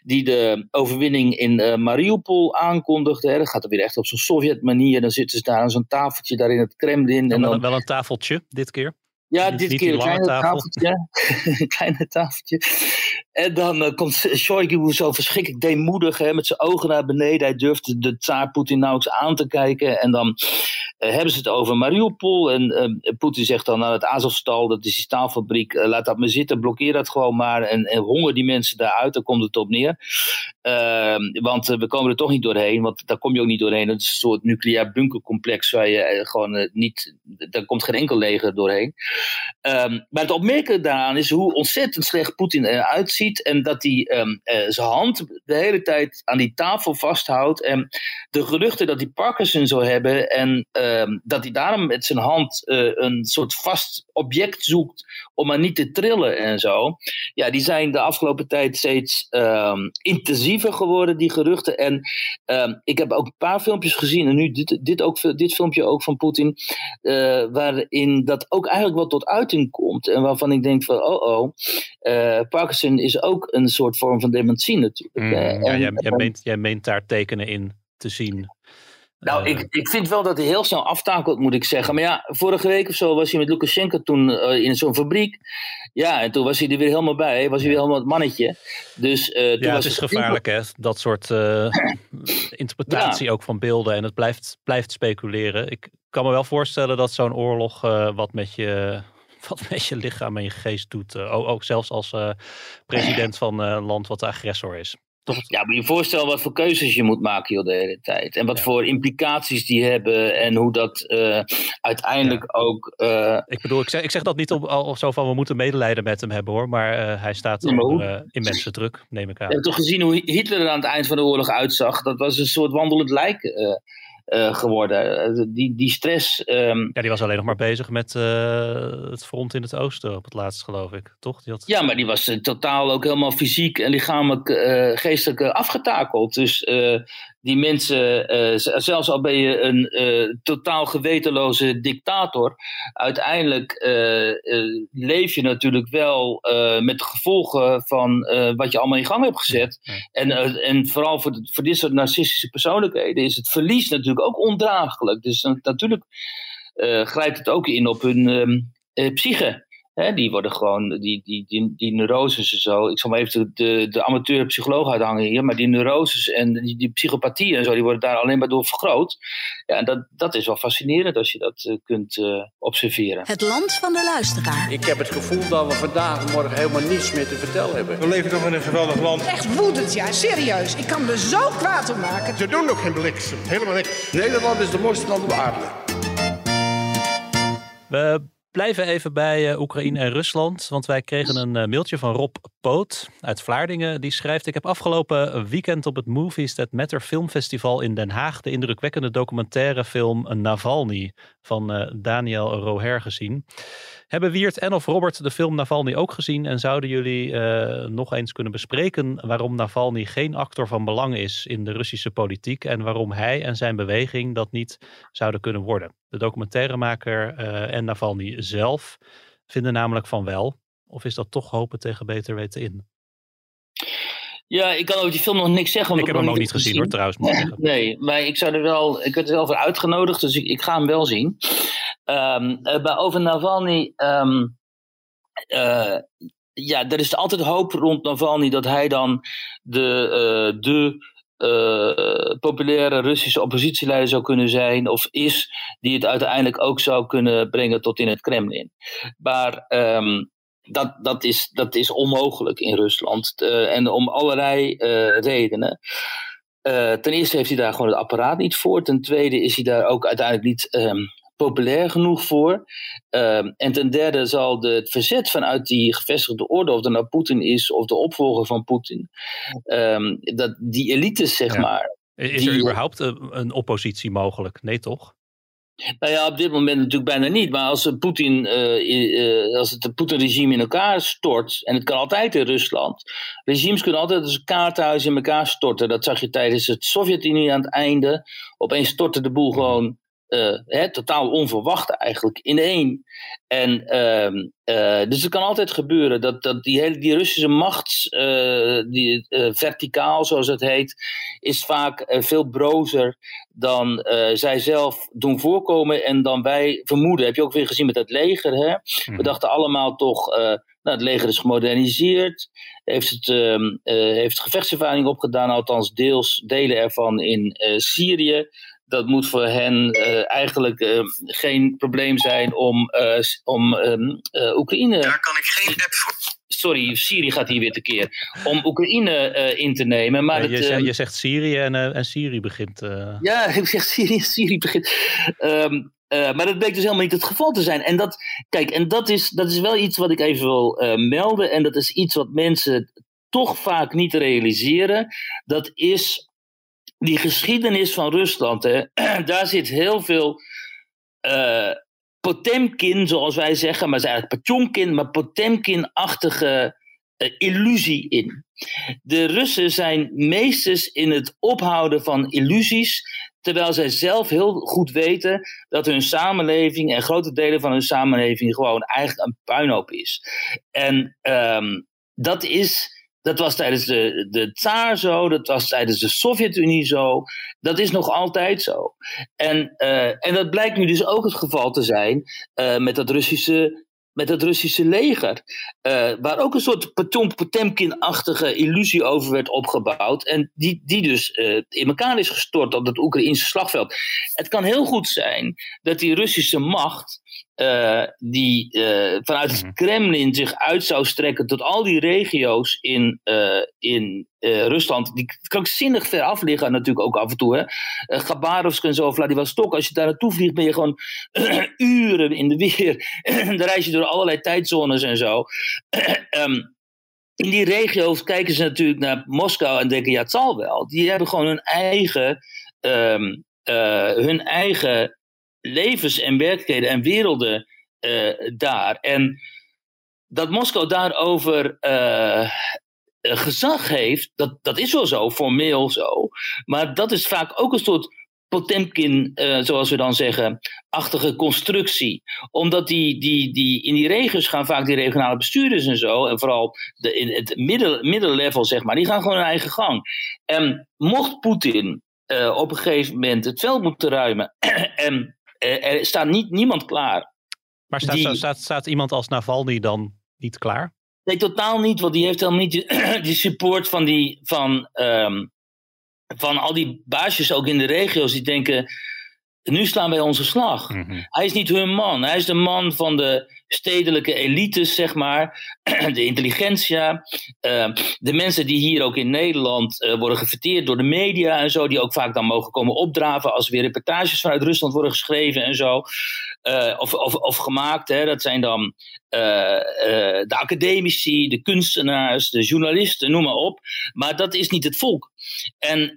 Speaker 3: die de overwinning in uh, Mariupol aankondigde. Hè. Dat gaat er weer echt op zo'n Sovjet-manier. Dan zitten ze daar aan zo'n tafeltje daar in het Kremlin.
Speaker 4: En dan, wel een tafeltje dit keer.
Speaker 3: Ja, dit keer een kleine
Speaker 4: tafel.
Speaker 3: tafeltje. een kleine tafeltje. En dan eh, komt Shoigu zo verschrikkelijk deemoedig hè, met zijn ogen naar beneden. Hij durft de- tsaar Poetin nauwelijks aan te kijken. En dan eh, hebben ze het over Mariupol. En eh, Poetin zegt dan, nou het Azovstal, dat is die staalfabriek, laat dat maar zitten, blokkeer dat gewoon maar. En, en honger die mensen daaruit, daar komt het op neer. Ehm, want we komen er toch niet doorheen, want daar kom je ook niet doorheen. Dat is een soort nucleair bunkercomplex waar je gewoon niet, daar komt geen enkel leger doorheen. Ehm, maar het opmerkelijke daaraan is hoe ontzettend slecht Poetin eruit ziet. En dat hij ehm, eh, zijn hand de hele tijd aan die tafel vasthoudt. En de geruchten dat hij Parkinson zou hebben. En ehm, dat hij daarom met zijn hand eh, een soort vast object zoekt om maar niet te trillen en zo. Ja, die zijn de afgelopen tijd steeds ehm, intensiever geworden, die geruchten. En ik heb ook een paar filmpjes gezien. En nu dit, dit, ook, dit filmpje ook van Poetin. eh, waarin dat ook eigenlijk wel tot uiting komt. En waarvan ik denk van, oh oh. Parkinson is ook een soort vorm van dementie natuurlijk.
Speaker 4: Mm,
Speaker 3: hè.
Speaker 4: ja,
Speaker 3: En-
Speaker 4: jij, jij,
Speaker 3: en-
Speaker 4: meent, jij meent daar tekenen in te zien.
Speaker 3: nou,
Speaker 4: Eh,
Speaker 3: ik, ik vind wel dat hij heel snel aftakelt, moet ik zeggen. Maar ja, vorige week of zo was hij met Lukashenko toen eh, in zo'n fabriek. Ja, en toen was hij er weer helemaal bij. Was hij weer helemaal het mannetje. Dus eh toen
Speaker 4: ja,
Speaker 3: was
Speaker 4: het is gevaarlijk hè, dat soort interpretatie ook van beelden. En het blijft, blijft speculeren. Ik kan me wel voorstellen dat zo'n oorlog wat, met je, wat met je lichaam en je geest doet. Eh, ook, ook zelfs als eh, president van eh, een land wat de agressor is. Toch?
Speaker 3: Ja, moet je je voorstellen wat voor keuzes je moet maken joh, de hele tijd. En wat
Speaker 4: Ja.
Speaker 3: voor implicaties die hebben. En hoe dat uiteindelijk ook...
Speaker 4: Ik bedoel, ik zeg, ik zeg dat niet om, al zo van we moeten medelijden met hem hebben hoor. Maar hij staat
Speaker 3: Ja, maar
Speaker 4: onder immense druk, neem ik aan.
Speaker 3: Je hebt toch gezien hoe Hitler er aan het eind van de oorlog uitzag? Dat was een soort wandelend lijk eh, geworden. Eh, die, die stress... ehm,
Speaker 4: Ja, die was alleen nog maar bezig met eh, het front in het oosten op het laatst, geloof ik. Toch? Die had...
Speaker 3: Ja, maar die was totaal ook helemaal fysiek en lichamelijk, geestelijk afgetakeld. Dus die mensen, zelfs al ben je een totaal gewetenloze dictator, uiteindelijk leef je natuurlijk wel met de gevolgen van wat je allemaal in gang hebt gezet.
Speaker 4: Ja.
Speaker 3: En, en vooral voor, voor dit soort narcistische persoonlijkheden is het verlies natuurlijk ook ondraaglijk. Dus natuurlijk eh, grijpt het ook in op hun ehm, eh, psyche. Hè, die worden gewoon, die, die, die, die neuroses en zo. Ik zal maar even de, de, de psycholoog uithangen hier. Maar die neuroses en die, die psychopathie en zo, die worden daar alleen maar door vergroot. Ja, en dat, dat is wel fascinerend als je dat eh, kunt eh, observeren.
Speaker 5: Het land van de luisteraar.
Speaker 6: Ik heb het gevoel dat we vandaag en morgen helemaal niets meer te vertellen hebben.
Speaker 7: We leven toch in een geweldig land.
Speaker 8: Echt woedend, ja, serieus. Ik kan me zo kwaad om maken.
Speaker 7: Ze doen nog geen bliksem. Helemaal niks.
Speaker 6: Nederland is de mooiste land op aarde.
Speaker 4: We blijven even bij eh, Oekraïne en Rusland, want wij kregen een eh, mailtje van Rob Poot uit Vlaardingen. Die schrijft, ik heb afgelopen weekend op het Movies That Matter Filmfestival in Den Haag de indrukwekkende documentaire film Navalny van eh, Daniel Roher gezien. Hebben Wiert en of Robert de film Navalny ook gezien en zouden jullie eh, nog eens kunnen bespreken waarom Navalny geen actor van belang is in de Russische politiek en waarom hij en zijn beweging dat niet zouden kunnen worden? De documentairemaker eh, en Navalny zelf vinden namelijk van wel. Of is dat toch hopen tegen beter weten in?
Speaker 3: Ja, ik kan over die film nog niks zeggen.
Speaker 4: Ik heb hem
Speaker 3: nog
Speaker 4: ook niet gezien hoor, trouwens.
Speaker 3: Nee, maar ik zou er wel. Ik werd er wel voor uitgenodigd, dus ik, ik ga hem wel zien. Maar over Navalny. ehm, eh, ja, er is altijd hoop rond Navalny dat hij dan de, eh, de populaire Russische oppositieleider zou kunnen zijn, of is, die het uiteindelijk ook zou kunnen brengen tot in het Kremlin. Maar ehm, dat, dat, is, dat is onmogelijk in Rusland. En om allerlei redenen. Ten eerste heeft hij daar gewoon het apparaat niet voor. Ten tweede is hij daar ook uiteindelijk niet um, populair genoeg voor. Um, en ten derde zal de, het verzet vanuit die gevestigde orde, of dat nou Poetin is of de opvolger van Poetin, um, dat die elites, zeg ja. maar.
Speaker 4: Is er überhaupt een, een oppositie mogelijk? Nee, toch?
Speaker 3: Nou ja, op dit moment natuurlijk bijna niet. Maar als, Putin, uh, uh, als het Poetin-regime in elkaar stort, en het kan altijd in Rusland, regimes kunnen altijd als een kaartenhuis in elkaar storten. Dat zag je tijdens het Sovjet-Unie aan het einde. Opeens stortte de boel gewoon uh, hè, totaal onverwacht eigenlijk ineen. En uh, uh, dus het kan altijd gebeuren dat, dat die, hele, die Russische macht, uh, die, verticaal zoals het heet, is vaak veel brozer dan zij zelf doen voorkomen en dan wij vermoeden. Heb je ook weer gezien met het leger. Hè? We
Speaker 4: Mhm.
Speaker 3: dachten allemaal toch, nou, het leger is gemoderniseerd, heeft, het, ehm, heeft gevechtservaring opgedaan, althans deels, delen ervan in Syrië dat moet voor hen uh, eigenlijk uh, geen probleem zijn om, uh, om um, Oekraïne.
Speaker 9: Daar kan ik geen app voor.
Speaker 3: Sorry, Syrië gaat hier weer tekeer. Om Oekraïne in te nemen. Maar
Speaker 4: ja,
Speaker 3: het,
Speaker 4: je, zegt, je, zegt, Syrië en, en Syrië begint.
Speaker 3: Ja, ik zeg Syrië, Syrië begint. Um, maar dat bleek dus helemaal niet het geval te zijn. En dat, kijk, en dat is, dat is wel iets wat ik even wil melden. En dat is iets wat mensen toch vaak niet realiseren. Dat is die geschiedenis van Rusland, hè, daar zit heel veel uh, Potemkin, zoals wij zeggen, maar het is eigenlijk Potjomkin, maar Potemkin-achtige uh, illusie in. De Russen zijn meesters in het ophouden van illusies, terwijl zij zelf heel goed weten dat hun samenleving en grote delen van hun samenleving gewoon eigenlijk een puinhoop is. En um, dat is dat was tijdens de, de Tsaar zo, dat was tijdens de Sovjet-Unie zo. Dat is nog altijd zo. En, uh, en dat blijkt nu dus ook het geval te zijn uh, met dat Russische. Met het Russische leger, uh, waar ook een soort Potemkin-achtige illusie over werd opgebouwd. En die, die dus in elkaar is gestort op het Oekraïnse slagveld. Het kan heel goed zijn dat die Russische macht uh, die uh, vanuit het Kremlin zich uit zou strekken tot al die regio's in, uh, in Rusland, die krankzinnig ver af liggen natuurlijk ook af en toe. Hè. Gabarovsk en zo, Vladivostok, als je daar naartoe vliegt ben je gewoon uren in de weer. Dan reis je door allerlei tijdzones en zo. um, in die regio's kijken ze natuurlijk naar Moskou en denken, ja het zal wel. Die hebben gewoon hun eigen, um, hun eigen levens en werkelijkheden en werelden uh, daar. En dat Moskou daarover uh, gezag heeft, dat, dat is wel zo, formeel zo. Maar dat is vaak ook een soort Potemkin, uh, zoals we dan zeggen, achtige constructie. Omdat die, die, die, in die regio's gaan vaak die regionale bestuurders en zo, en vooral de, in het middel, middellevel, zeg maar, die gaan gewoon hun eigen gang. En mocht Poetin op een gegeven moment het veld moeten ruimen en er staat niet, niemand klaar.
Speaker 4: Maar staat, die, staat, staat iemand als Navalny dan niet klaar?
Speaker 3: Nee, totaal niet, want die heeft helemaal niet die, die support van, die, van, um, van al die baasjes ook in de regio's die denken, nu slaan wij onze slag.
Speaker 4: Mhm.
Speaker 3: Hij is niet hun man, hij is de man van de stedelijke elites, zeg maar, de intelligentsia, uh, de mensen die hier ook in Nederland uh, worden gefeteerd door de media en zo, die ook vaak dan mogen komen opdraven als er weer reportages vanuit Rusland worden geschreven en zo, uh, of, of, of gemaakt. Hè. Dat zijn dan de academici, de kunstenaars, de journalisten, noem maar op. Maar dat is niet het volk. En,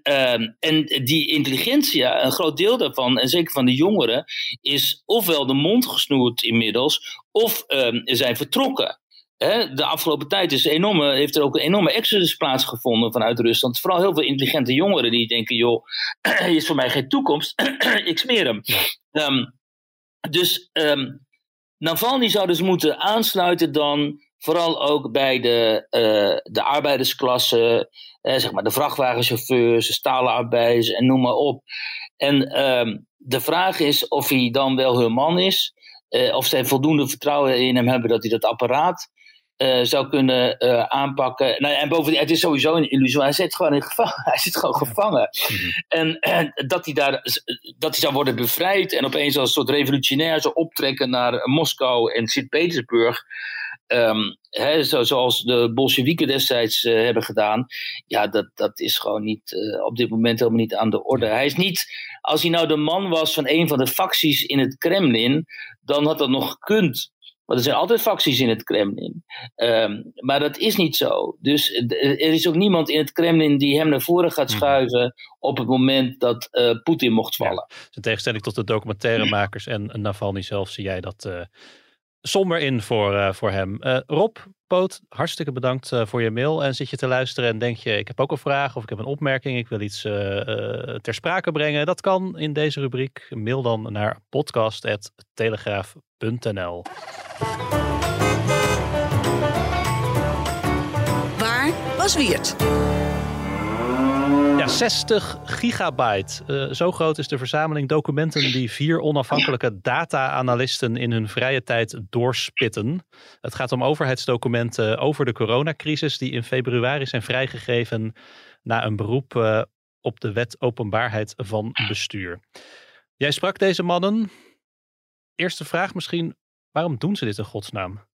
Speaker 3: en die intelligentsia, een groot deel daarvan, en zeker van de jongeren, is ofwel de mond gesnoerd inmiddels, of um, zijn vertrokken. De afgelopen tijd is enorme, heeft er ook een enorme exodus plaatsgevonden vanuit Rusland. Vooral heel veel intelligente jongeren die denken: joh, hier is voor mij geen toekomst, ik smeer hem. Um, dus um, Navalny zou dus moeten aansluiten dan vooral ook bij de, uh, de arbeidersklasse, eh, zeg maar de vrachtwagenchauffeurs, de stalenarbeiders en noem maar op. En um, de vraag is of hij dan wel hun man is, uh, of zij voldoende vertrouwen in hem hebben dat hij dat apparaat uh, zou kunnen uh, aanpakken. Nou, en bovendien, het is sowieso een illusie, hij zit gewoon in gevangen. Hij zit gewoon gevangen.
Speaker 4: Mhm.
Speaker 3: En, en, dat, hij daar, dat hij zou worden bevrijd en opeens als een soort revolutionair zou optrekken naar Moskou en Sint-Petersburg. Um, zo, zoals de Bolsjewieken destijds uh, hebben gedaan, ja, dat, dat is gewoon niet uh, op dit moment helemaal niet aan de orde. Hij is niet, als hij nou de man was van een van de facties in het Kremlin, dan had dat nog gekund. Want er zijn altijd facties in het Kremlin. Um, maar dat is niet zo. Dus er is ook niemand in het Kremlin die hem naar voren gaat schuiven mm. op het moment dat uh, Poetin mocht vallen.
Speaker 4: Ja, in tegenstelling tot de documentairemakers en Navalny zelf zie jij dat somber in voor, uh, voor hem. Rob, Poot, hartstikke bedankt voor je mail. En zit je te luisteren en denk je, ik heb ook een vraag of ik heb een opmerking, ik wil iets ter sprake brengen. Dat kan in deze rubriek. Mail dan naar podcast.telegraaf.nl.
Speaker 5: Waar was Wiert?
Speaker 4: Ja, 60 gigabyte. Uh, zo groot is de verzameling documenten die vier onafhankelijke data-analisten in hun vrije tijd doorspitten. Het gaat om overheidsdocumenten over de coronacrisis die in februari zijn vrijgegeven na een beroep uh, op de wet openbaarheid van bestuur. Jij sprak deze mannen. Eerste vraag misschien, Waarom doen ze dit in godsnaam?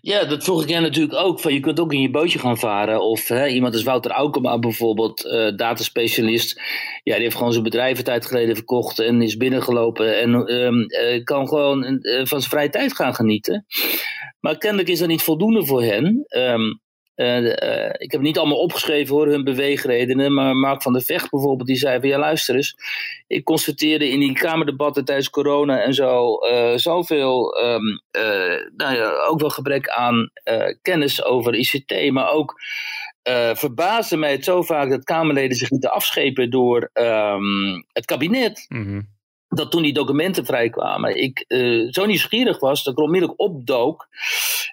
Speaker 3: Ja, dat vroeg ik jij natuurlijk ook. Van, je kunt ook in je bootje gaan varen. Of hè, iemand als Wouter Aukema bijvoorbeeld, uh, dataspecialist. Ja, die heeft gewoon zijn bedrijf een tijd geleden verkocht en is binnengelopen. En um, uh, kan gewoon uh, van zijn vrije tijd gaan genieten. Maar kennelijk is dat niet voldoende voor hen. Um, ik heb niet allemaal opgeschreven hoor, hun beweegredenen. Maar Mark van der Vecht bijvoorbeeld, die zei van ja luister eens. Ik constateerde in die kamerdebatten tijdens corona en zo uh, zoveel, um, nou ja, ook wel gebrek aan kennis over ICT. Maar ook verbaasde mij het zo vaak dat Kamerleden zich niet afschepen door um, het kabinet. Mm dat toen die documenten vrijkwamen, ik uh, zo nieuwsgierig was dat ik er onmiddellijk opdook.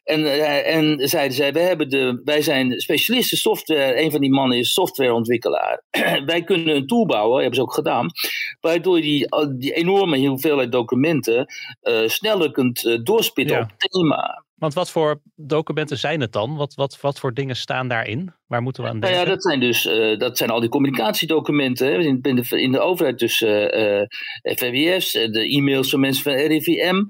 Speaker 3: En, uh, en zeiden zij, wij, hebben de, wij zijn specialisten software, een van die mannen is softwareontwikkelaar. wij kunnen een tool bouwen, hebben ze ook gedaan, waardoor je die, die enorme hoeveelheid documenten uh, sneller kunt doorspitten ja. op thema.
Speaker 4: Want wat voor documenten zijn het dan? Wat, wat, wat voor dingen staan daarin? Waar moeten we aan denken?
Speaker 3: Nou ja, dat zijn dus uh, dat zijn al die communicatiedocumenten hè, in, in, de, in de overheid. Dus uh, de e-mails van mensen van RIVM,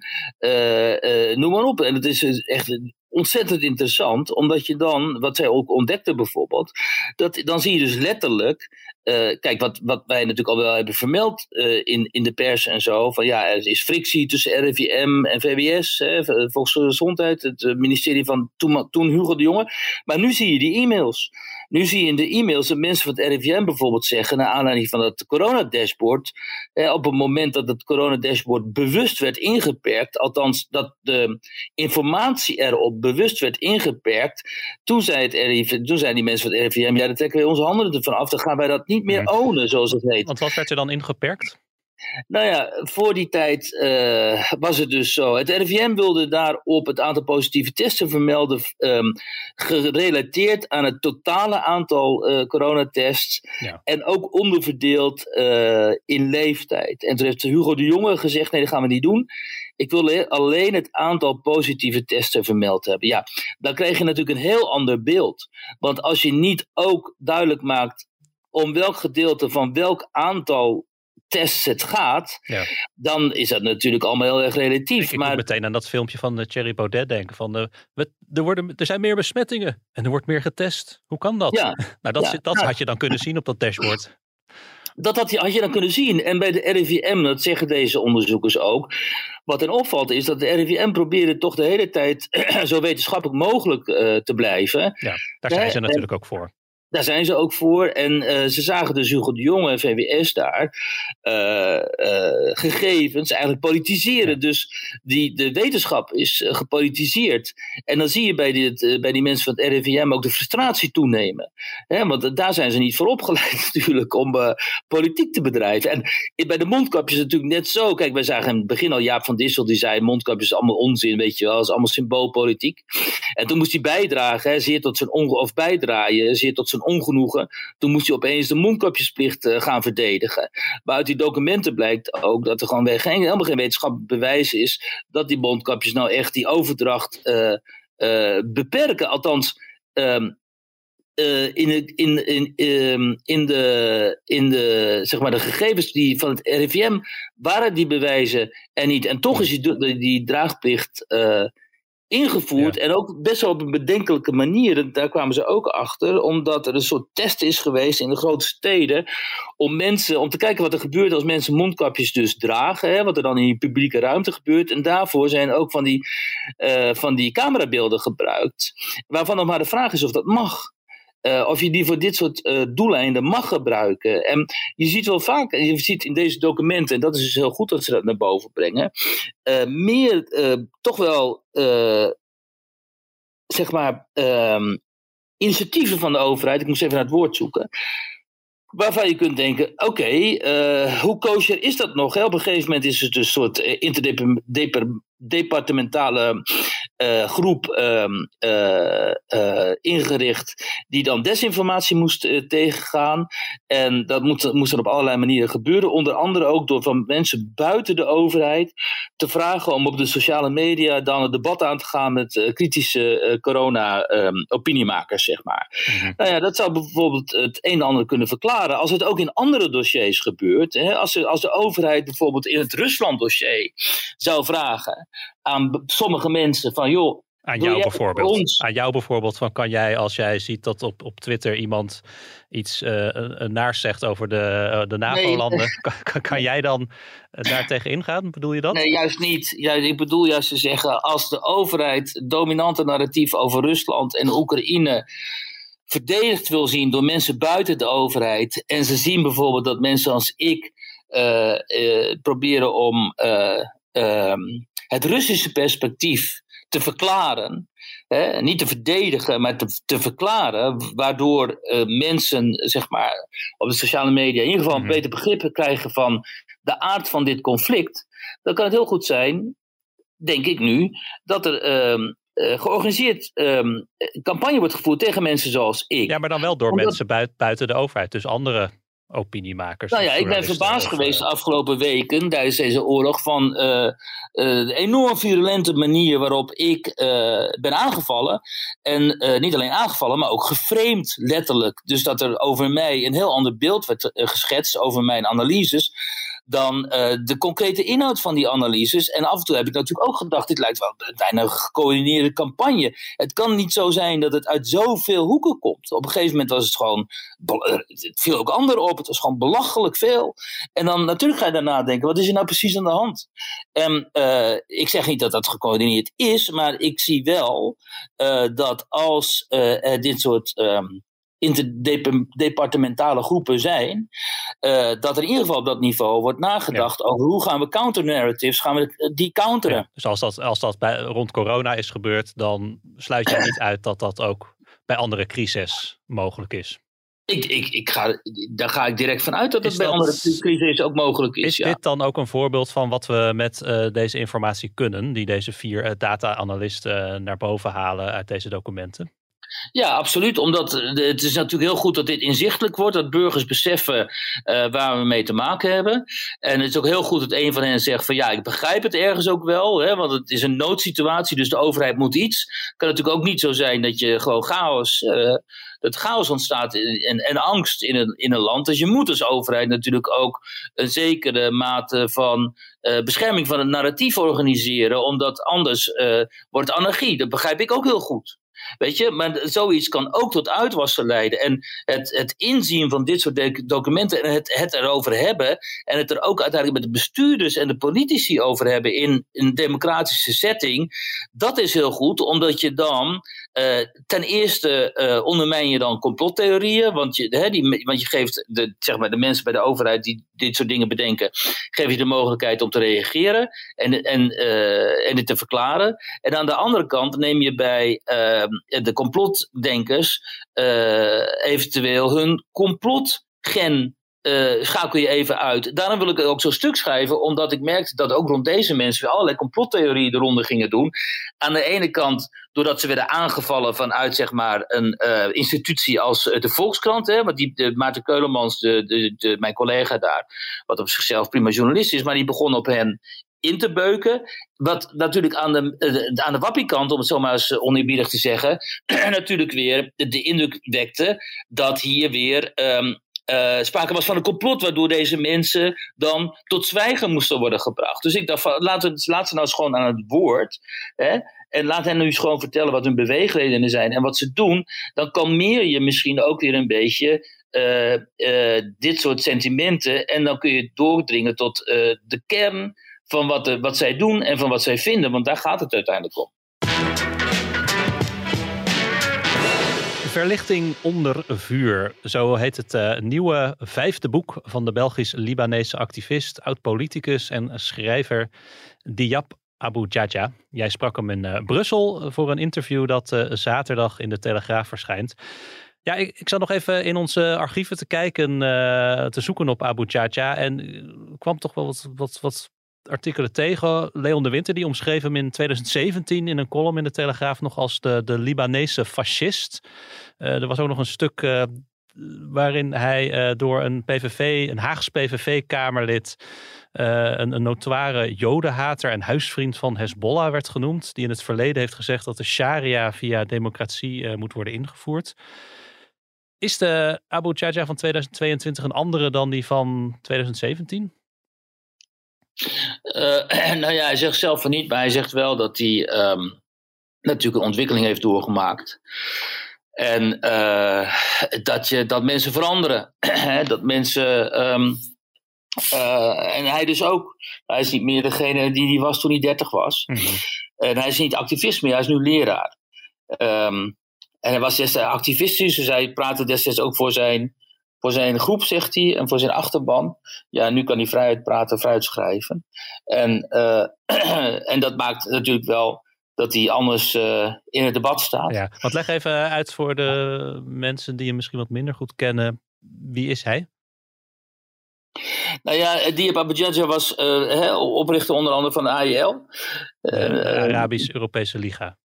Speaker 3: noem maar op. En het is echt ontzettend interessant, omdat je dan, wat zij ook ontdekten bijvoorbeeld, dat, dan zie je dus letterlijk, uh, kijk, wat, wat wij natuurlijk al wel hebben vermeld uh, in, in de pers en zo, van ja, er is frictie tussen RIVM en VWS, hè, Volksgezondheid, het ministerie van toen, toen Hugo de Jonge, maar nu zie je die e-mails. Nu zie je in de e-mails dat mensen van het RIVM bijvoorbeeld zeggen, naar aanleiding van het coronadashboard, eh, op het moment dat het coronadashboard bewust werd ingeperkt, althans dat de informatie erop bewust werd ingeperkt, toen, zei het RIVM, toen zeiden die mensen van het RIVM, ja, dan trekken wij onze handen ervan af, dan gaan wij dat niet meer ownen, zoals het heet.
Speaker 4: Want wat werd er dan ingeperkt?
Speaker 3: Nou ja, voor die tijd uh, was het dus zo. Het RIVM wilde daarop het aantal positieve testen vermelden, um, gerelateerd aan het totale aantal uh, coronatests. Ja. En ook onderverdeeld uh, in leeftijd. En toen heeft Hugo de Jonge gezegd: nee, dat gaan we niet doen. Ik wil alleen het aantal positieve testen vermeld hebben. Ja, dan krijg je natuurlijk een heel ander beeld. Want als je niet ook duidelijk maakt om welk gedeelte van welk aantal tests het gaat, ja. dan is dat natuurlijk allemaal heel erg relatief.
Speaker 4: Ik,
Speaker 3: maar...
Speaker 4: moet meteen aan dat filmpje van uh, Thierry Baudet denken. Van, uh, er, worden, er zijn meer besmettingen en er wordt meer getest. Hoe kan dat? Ja. nou, dat, ja. dat had je dan kunnen zien op dat dashboard.
Speaker 3: Dat had je, had je dan kunnen zien. En bij de RIVM, dat zeggen deze onderzoekers ook. Wat er opvalt is dat de RIVM probeerde toch de hele tijd zo wetenschappelijk mogelijk uh, te blijven.
Speaker 4: Ja, daar zijn ze natuurlijk ook voor.
Speaker 3: Daar zijn ze ook voor. En uh, ze zagen dus Hugo de Jonge en VWS daar uh, uh, gegevens eigenlijk politiseren. Dus die, de wetenschap is gepolitiseerd. En dan zie je bij, dit, bij die mensen van het RIVM ook de frustratie toenemen. Hè, want daar zijn ze niet voor opgeleid natuurlijk om politiek te bedrijven. En bij de mondkapjes natuurlijk net zo. Kijk, wij zagen in het begin al Jaap van Dissel die zei mondkapjes is allemaal onzin, weet je wel. Het is allemaal symboolpolitiek. En toen moest hij bijdragen, hè, zeer tot zijn onge of bijdraaien, zeer tot zijn ongenoegen. Toen moest hij opeens de mondkapjesplicht uh, gaan verdedigen. Maar uit die documenten blijkt ook dat er gewoon geen, helemaal geen wetenschappelijk bewijs is dat die mondkapjes nou echt die overdracht uh, uh, beperken. Althans, um, uh, in, de, in de, zeg maar de gegevens die van het RIVM waren die bewijzen en niet. En toch is die, die, draagplicht ingevoerd. En ook best wel op een bedenkelijke manier. Daar kwamen ze ook achter. Omdat er een soort test is geweest in de grote steden. Om mensen, om te kijken wat er gebeurt als mensen mondkapjes dus dragen. Hè, wat er dan in die publieke ruimte gebeurt. En daarvoor zijn ook van die, uh, van die camerabeelden gebruikt. Waarvan nog maar de vraag is of dat mag. Uh, of je die voor dit soort uh, doeleinden mag gebruiken. En je ziet wel vaak, je ziet in deze documenten, en dat is dus heel goed dat ze dat naar boven brengen, uh, meer toch wel, zeg maar, um, initiatieven van de overheid, ik moest even naar het woord zoeken, waarvan je kunt denken, oké, okay, hoe kosher is dat nog? Hè? Op een gegeven moment is het een soort interdepartementale uh, groep um, uh, uh, ingericht die dan desinformatie moest tegengaan. En dat moest, moest dan op allerlei manieren gebeuren. Onder andere ook door van mensen buiten de overheid te vragen om op de sociale media dan het debat aan te gaan met kritische corona-opiniemakers, um, zeg maar. Mm-hmm. Nou ja, dat zou bijvoorbeeld het een en ander kunnen verklaren. Als het ook in andere dossiers gebeurt. Hè, als, er, als de overheid bijvoorbeeld in het Rusland-dossier zou vragen aan sommige mensen van joh.
Speaker 4: Aan jou bijvoorbeeld. Aan jou bijvoorbeeld van kan jij als jij ziet dat op, op Twitter iemand iets uh, naars zegt over de, uh, de NAVO-landen, nee. kan, kan, jij dan daar tegen ingaan? Bedoel je dat?
Speaker 3: Nee, juist niet. Ja, ik bedoel juist te zeggen, als de overheid het dominante narratief over Rusland en Oekraïne verdedigd wil zien door mensen buiten de overheid en ze zien bijvoorbeeld dat mensen als ik proberen om ehm, het Russische perspectief te verklaren. Hè, niet te verdedigen, maar te, te verklaren. Waardoor uh, mensen zeg maar, op de sociale media in ieder geval een mhm. beter begrip krijgen van de aard van dit conflict. Dan kan het heel goed zijn, denk ik nu, dat er. Uh, georganiseerd um, campagne wordt gevoerd tegen mensen zoals ik.
Speaker 4: Ja, maar dan wel door mensen buiten, buiten de overheid. Dus andere opiniemakers.
Speaker 3: Nou ja, ik ben verbaasd geweest de afgelopen weken tijdens deze oorlog van uh, uh, de enorm virulente manier waarop ik uh, ben aangevallen. En niet alleen aangevallen, maar ook geframed letterlijk. Dus dat er over mij een heel ander beeld werd geschetst over mijn analyses dan uh, de concrete inhoud van die analyses. En af en toe heb ik natuurlijk ook gedacht, dit lijkt wel een bijna gecoördineerde campagne. Het kan niet zo zijn dat het uit zoveel hoeken komt. Op een gegeven moment was het gewoon, eh, het viel ook anderen op, het was gewoon belachelijk veel. En dan natuurlijk ga je daarna denken, wat is er nou precies aan de hand? En uh, ik zeg niet dat dat gecoördineerd is, maar ik zie wel dat als dit soort um, interdepartementale groepen zijn, uh, dat er in ieder geval op dat niveau wordt nagedacht over hoe gaan we counter-narratives, gaan we die counteren. Ja,
Speaker 4: dus als dat, als dat bij, rond corona is gebeurd, dan sluit je niet uit dat dat ook bij andere crises mogelijk is.
Speaker 3: Ik, ik, ik ga, daar ga ik direct van uit dat het bij andere crises ook mogelijk is.
Speaker 4: Is dit dan ook een voorbeeld van wat we met uh, deze informatie kunnen, die deze vier uh, data-analisten naar boven halen uit deze documenten?
Speaker 3: Ja, absoluut. Omdat het is natuurlijk heel goed dat dit inzichtelijk wordt. Dat burgers beseffen uh, waar we mee te maken hebben. En het is ook heel goed dat een van hen zegt van ja, ik begrijp het ergens ook wel. Hè, want het is een noodsituatie, dus de overheid moet iets. Het kan natuurlijk ook niet zo zijn dat je gewoon chaos... Uh, dat chaos ontstaat en, en angst in een, in een land. Dus je moet als overheid natuurlijk ook een zekere mate van bescherming van het narratief organiseren, omdat anders wordt anarchie. Dat begrijp ik ook heel goed. Weet je, maar zoiets kan ook tot uitwassen leiden. En het, het inzien van dit soort documenten en het, het erover hebben. En het er ook uiteindelijk met de bestuurders en de politici over hebben in een democratische setting. Dat is heel goed, omdat je dan uh, ten eerste uh, ondermijn je dan complottheorieën. Want je, hè, die, want je geeft de, zeg maar, de mensen bij de overheid die dit soort dingen bedenken. geef je de mogelijkheid om te reageren en, en, uh, en te verklaren. En aan de andere kant neem je bij de complotdenkers eventueel hun complotgen uh, schakel je even uit. Daarom wil ik ook zo'n stuk schrijven, omdat ik merkte dat ook rond deze mensen weer allerlei complottheorieën eronder gingen doen. Aan de ene kant doordat ze werden aangevallen vanuit zeg maar, een uh, institutie als de Volkskrant. Hè, want die, de, Maarten Keulemans, de, de, de, mijn collega daar, wat op zichzelf prima journalist is, maar die begon op hen in te beuken. Wat natuurlijk aan de, aan de wappiekant, om het zo maar eens oneerbiedig te zeggen, natuurlijk weer de indruk wekte dat hier weer um, uh, sprake was van een complot waardoor deze mensen dan tot zwijgen moesten worden gebracht. Dus ik dacht, van, laat, het, laat ze nou eens gewoon aan het woord. Hè, en laat hen nu eens gewoon vertellen wat hun beweegredenen zijn en wat ze doen. Dan kalmeer je misschien ook weer een beetje uh, uh, dit soort sentimenten. En dan kun je doordringen tot de kern van wat, wat zij doen en van wat zij vinden. Want daar gaat het uiteindelijk om.
Speaker 4: Verlichting onder vuur. Zo heet het uh, nieuwe vijfde boek van de Belgisch-Libanese activist, oud-politicus en schrijver Diab Abu Jaja. Jij sprak hem in uh, Brussel voor een interview dat zaterdag in de Telegraaf verschijnt. Ja, ik, ik zat nog even in onze archieven te kijken, te zoeken op Abu Jaja. En kwam toch wel wat, wat, wat artikelen tegen. Leon de Winter die omschreef hem in 2017 in een column in de Telegraaf nog als de, de Libanese fascist. Uh, er was ook nog een stuk uh, waarin hij uh, door een PVV, een Haags PVV-kamerlid, een, notoire jodenhater en huisvriend van Hezbollah werd genoemd. Die in het verleden heeft gezegd dat de sharia via democratie moet worden ingevoerd. Is de Abu Jaja van 2022 een andere dan die van 2017?
Speaker 3: Uh, nou ja, hij zegt zelf van niet, maar hij zegt wel dat hij um, natuurlijk een ontwikkeling heeft doorgemaakt. En uh, dat, je, dat mensen veranderen. dat mensen. Um, uh, en hij dus ook. Hij is niet meer degene die hij was toen hij 30 was. Mm -hmm. En hij is niet activist meer, hij is nu leraar. Um, en hij was destijds activistisch, dus hij praatte destijds ook voor zijn voor zijn groep, zegt hij, en voor zijn achterban. Ja, nu kan hij vrijheid praten, vrijheid schrijven. En, uh, en dat maakt natuurlijk wel dat hij anders uh, in het debat staat.
Speaker 4: Ja, want leg even uit voor de mensen die hem misschien wat minder goed kennen. Wie is hij?
Speaker 3: Nou ja, Diab Abu was uh, oprichter onder andere van de AIL.
Speaker 4: De Arabisch-Europese Liga.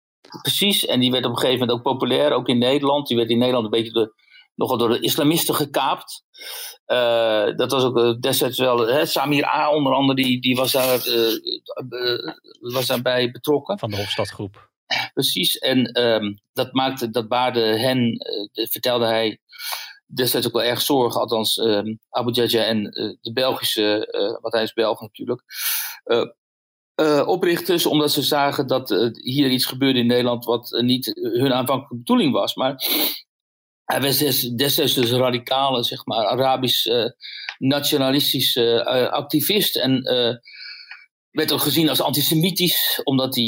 Speaker 3: Precies, en die werd op een gegeven moment ook populair, ook in Nederland. Die werd in Nederland een beetje de nogal door de islamisten gekaapt. Uh, dat was ook uh, destijds wel. Hè, Samir A. onder andere, die, die was, daar, uh, was daarbij betrokken.
Speaker 4: Van de Hofstadgroep.
Speaker 3: Precies, en um, dat maakte, dat baarde hen, vertelde hij, destijds ook wel erg zorgen. Althans, um, Abu Jaja en de Belgische, want hij is Belg natuurlijk. oprichters, omdat ze zagen dat hier iets gebeurde in Nederland wat niet hun aanvankelijke bedoeling was. Maar hij was destijds dus radicale, zeg maar, Arabisch uh, nationalistische uh, activist. En uh, werd ook gezien als antisemitisch, omdat hij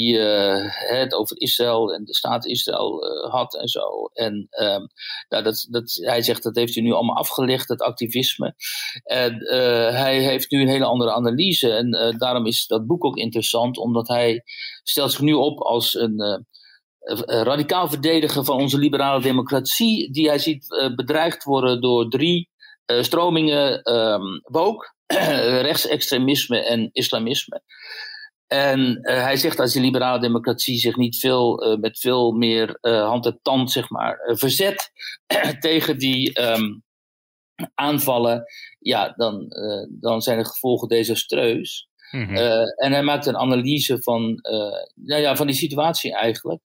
Speaker 3: het over Israël en de staat Israël had en zo. En um, nou, dat, dat, hij zegt dat heeft hij nu allemaal afgelegd, dat activisme. En hij heeft nu een hele andere analyse. En daarom is dat boek ook interessant, omdat hij stelt zich nu op als een eh, radicaal verdedigen van onze liberale democratie, die hij ziet uh, bedreigd worden door drie uh, stromingen um, woke, rechtsextremisme en islamisme. En hij zegt dat de liberale democratie zich niet veel, met veel meer hand en tand zeg maar, verzet tegen die um, aanvallen, ja, dan, dan zijn de gevolgen desastreus. Mm -hmm. en hij maakt een analyse van, nou ja, van die situatie eigenlijk.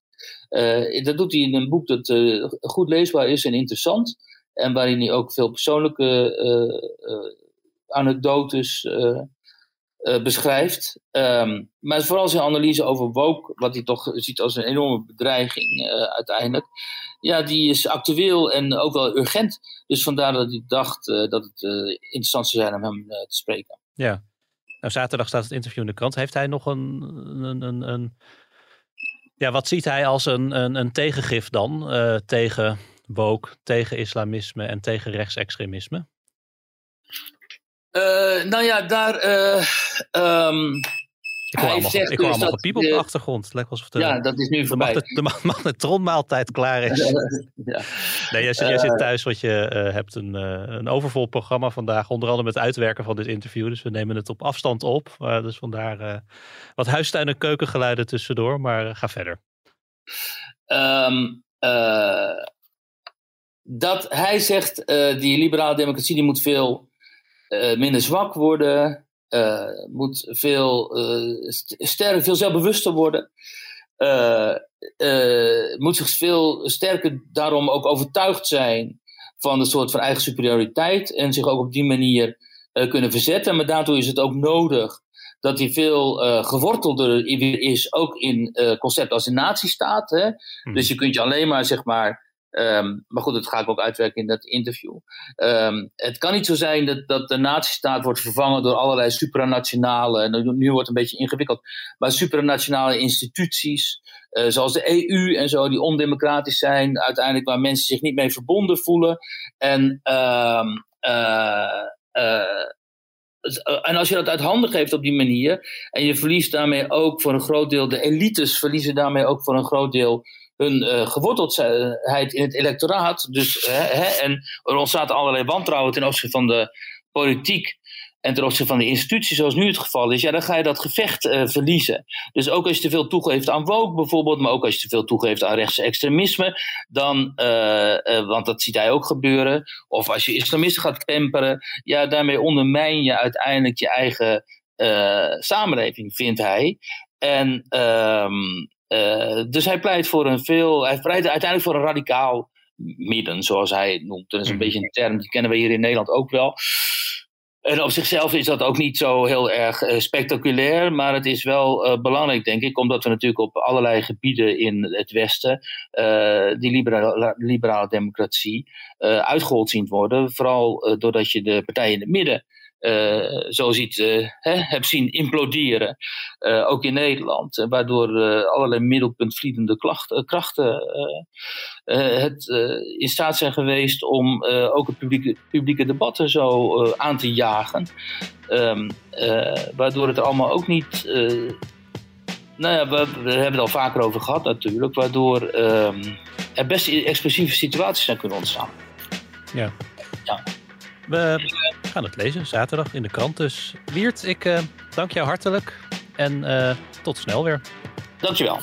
Speaker 3: Uh, dat doet hij in een boek dat uh, goed leesbaar is en interessant. En waarin hij ook veel persoonlijke uh, anekdotes beschrijft. Um, maar vooral zijn analyse over woke, wat hij toch ziet als een enorme bedreiging uiteindelijk. Ja, die is actueel en ook wel urgent. Dus vandaar dat hij dacht dat het interessant zou zijn om hem te spreken.
Speaker 4: Ja. Nou, zaterdag staat het interview in de krant. Heeft hij nog een, een, een, een ja, wat ziet hij als een, een, een tegengif dan uh, tegen woke, tegen islamisme en tegen rechtsextremisme?
Speaker 3: Uh, nou ja, daar. Uh, um,
Speaker 4: ik hoor allemaal, ik hoor dus allemaal gepiep op de achtergrond. Het lijkt alsof de,
Speaker 3: ja, dat is nu voorbij.
Speaker 4: De, de magnetronmaaltijd klaar is. ja. Nee, jij, jij, zit thuis, want je uh, hebt een, uh, een overvol programma vandaag. Onder andere met het uitwerken van dit interview. Dus we nemen het op afstand op. Uh, dus vandaar wat huistuin- en keukengeluiden tussendoor. Maar ga verder.
Speaker 3: Um, dat hij zegt, die liberale democratie die moet veel minder zwak worden moet veel uh, sterker, veel zelfbewuster worden. Uh, moet zich veel sterker daarom ook overtuigd zijn van een soort van eigen superioriteit en zich ook op die manier kunnen verzetten. Maar daartoe is het ook nodig dat hij veel uh, gewortelder is, ook in uh, concept als een nazistaat. Hè? Hmm. Dus je kunt je alleen maar, zeg maar, um, maar goed, dat ga ik ook uitwerken in dat interview. Um, het kan niet zo zijn dat, dat de nazistaat wordt vervangen door allerlei supranationale, nu wordt het een beetje ingewikkeld, maar supranationale instituties, uh, zoals de EU en zo, die ondemocratisch zijn, uiteindelijk waar mensen zich niet mee verbonden voelen. En um, eh, en als je dat uit handen geeft op die manier, en je verliest daarmee ook voor een groot deel, de elites verliezen daarmee ook voor een groot deel hun uh, geworteldheid in het electoraat. Dus, hè, en er ontstaat allerlei wantrouwen ten opzichte van de politiek. En ten opzichte van de instituties, zoals nu het geval is, ja, dan ga je dat gevecht uh, verliezen. Dus ook als je te veel toegeeft aan woke bijvoorbeeld, maar ook als je te veel toegeeft aan rechtse extremisme, dan, uh, want dat ziet hij ook gebeuren, of als je islamisten gaat pamperen, ja, daarmee ondermijn je uiteindelijk je eigen samenleving, vindt hij. En um, dus hij pleit voor een veel, hij pleit uiteindelijk voor een radicaal midden, zoals hij het noemt. Dat is een mhm. beetje een term, die kennen we hier in Nederland ook wel. En op zichzelf is dat ook niet zo heel erg uh, spectaculair, maar het is wel uh, belangrijk, denk ik, omdat we natuurlijk op allerlei gebieden in het Westen uh, die liberale, liberale democratie uitgehold zien worden. Vooral doordat je de partijen in het midden uh, zo ziet, uh, hè, heb zien imploderen, uh, ook in Nederland, waardoor allerlei middelpuntvliedende klachten, krachten het in staat zijn geweest om ook het publieke, publieke debatten zo aan te jagen, um, waardoor het allemaal ook niet, nou ja, we, we, hebben het al vaker over gehad natuurlijk, waardoor um, er best explosieve situaties zijn kunnen ontstaan.
Speaker 4: Ja. ja. We gaan het lezen zaterdag in de krant. Dus Wiert, ik uh, dank jou hartelijk en uh, tot snel weer.
Speaker 3: Dankjewel.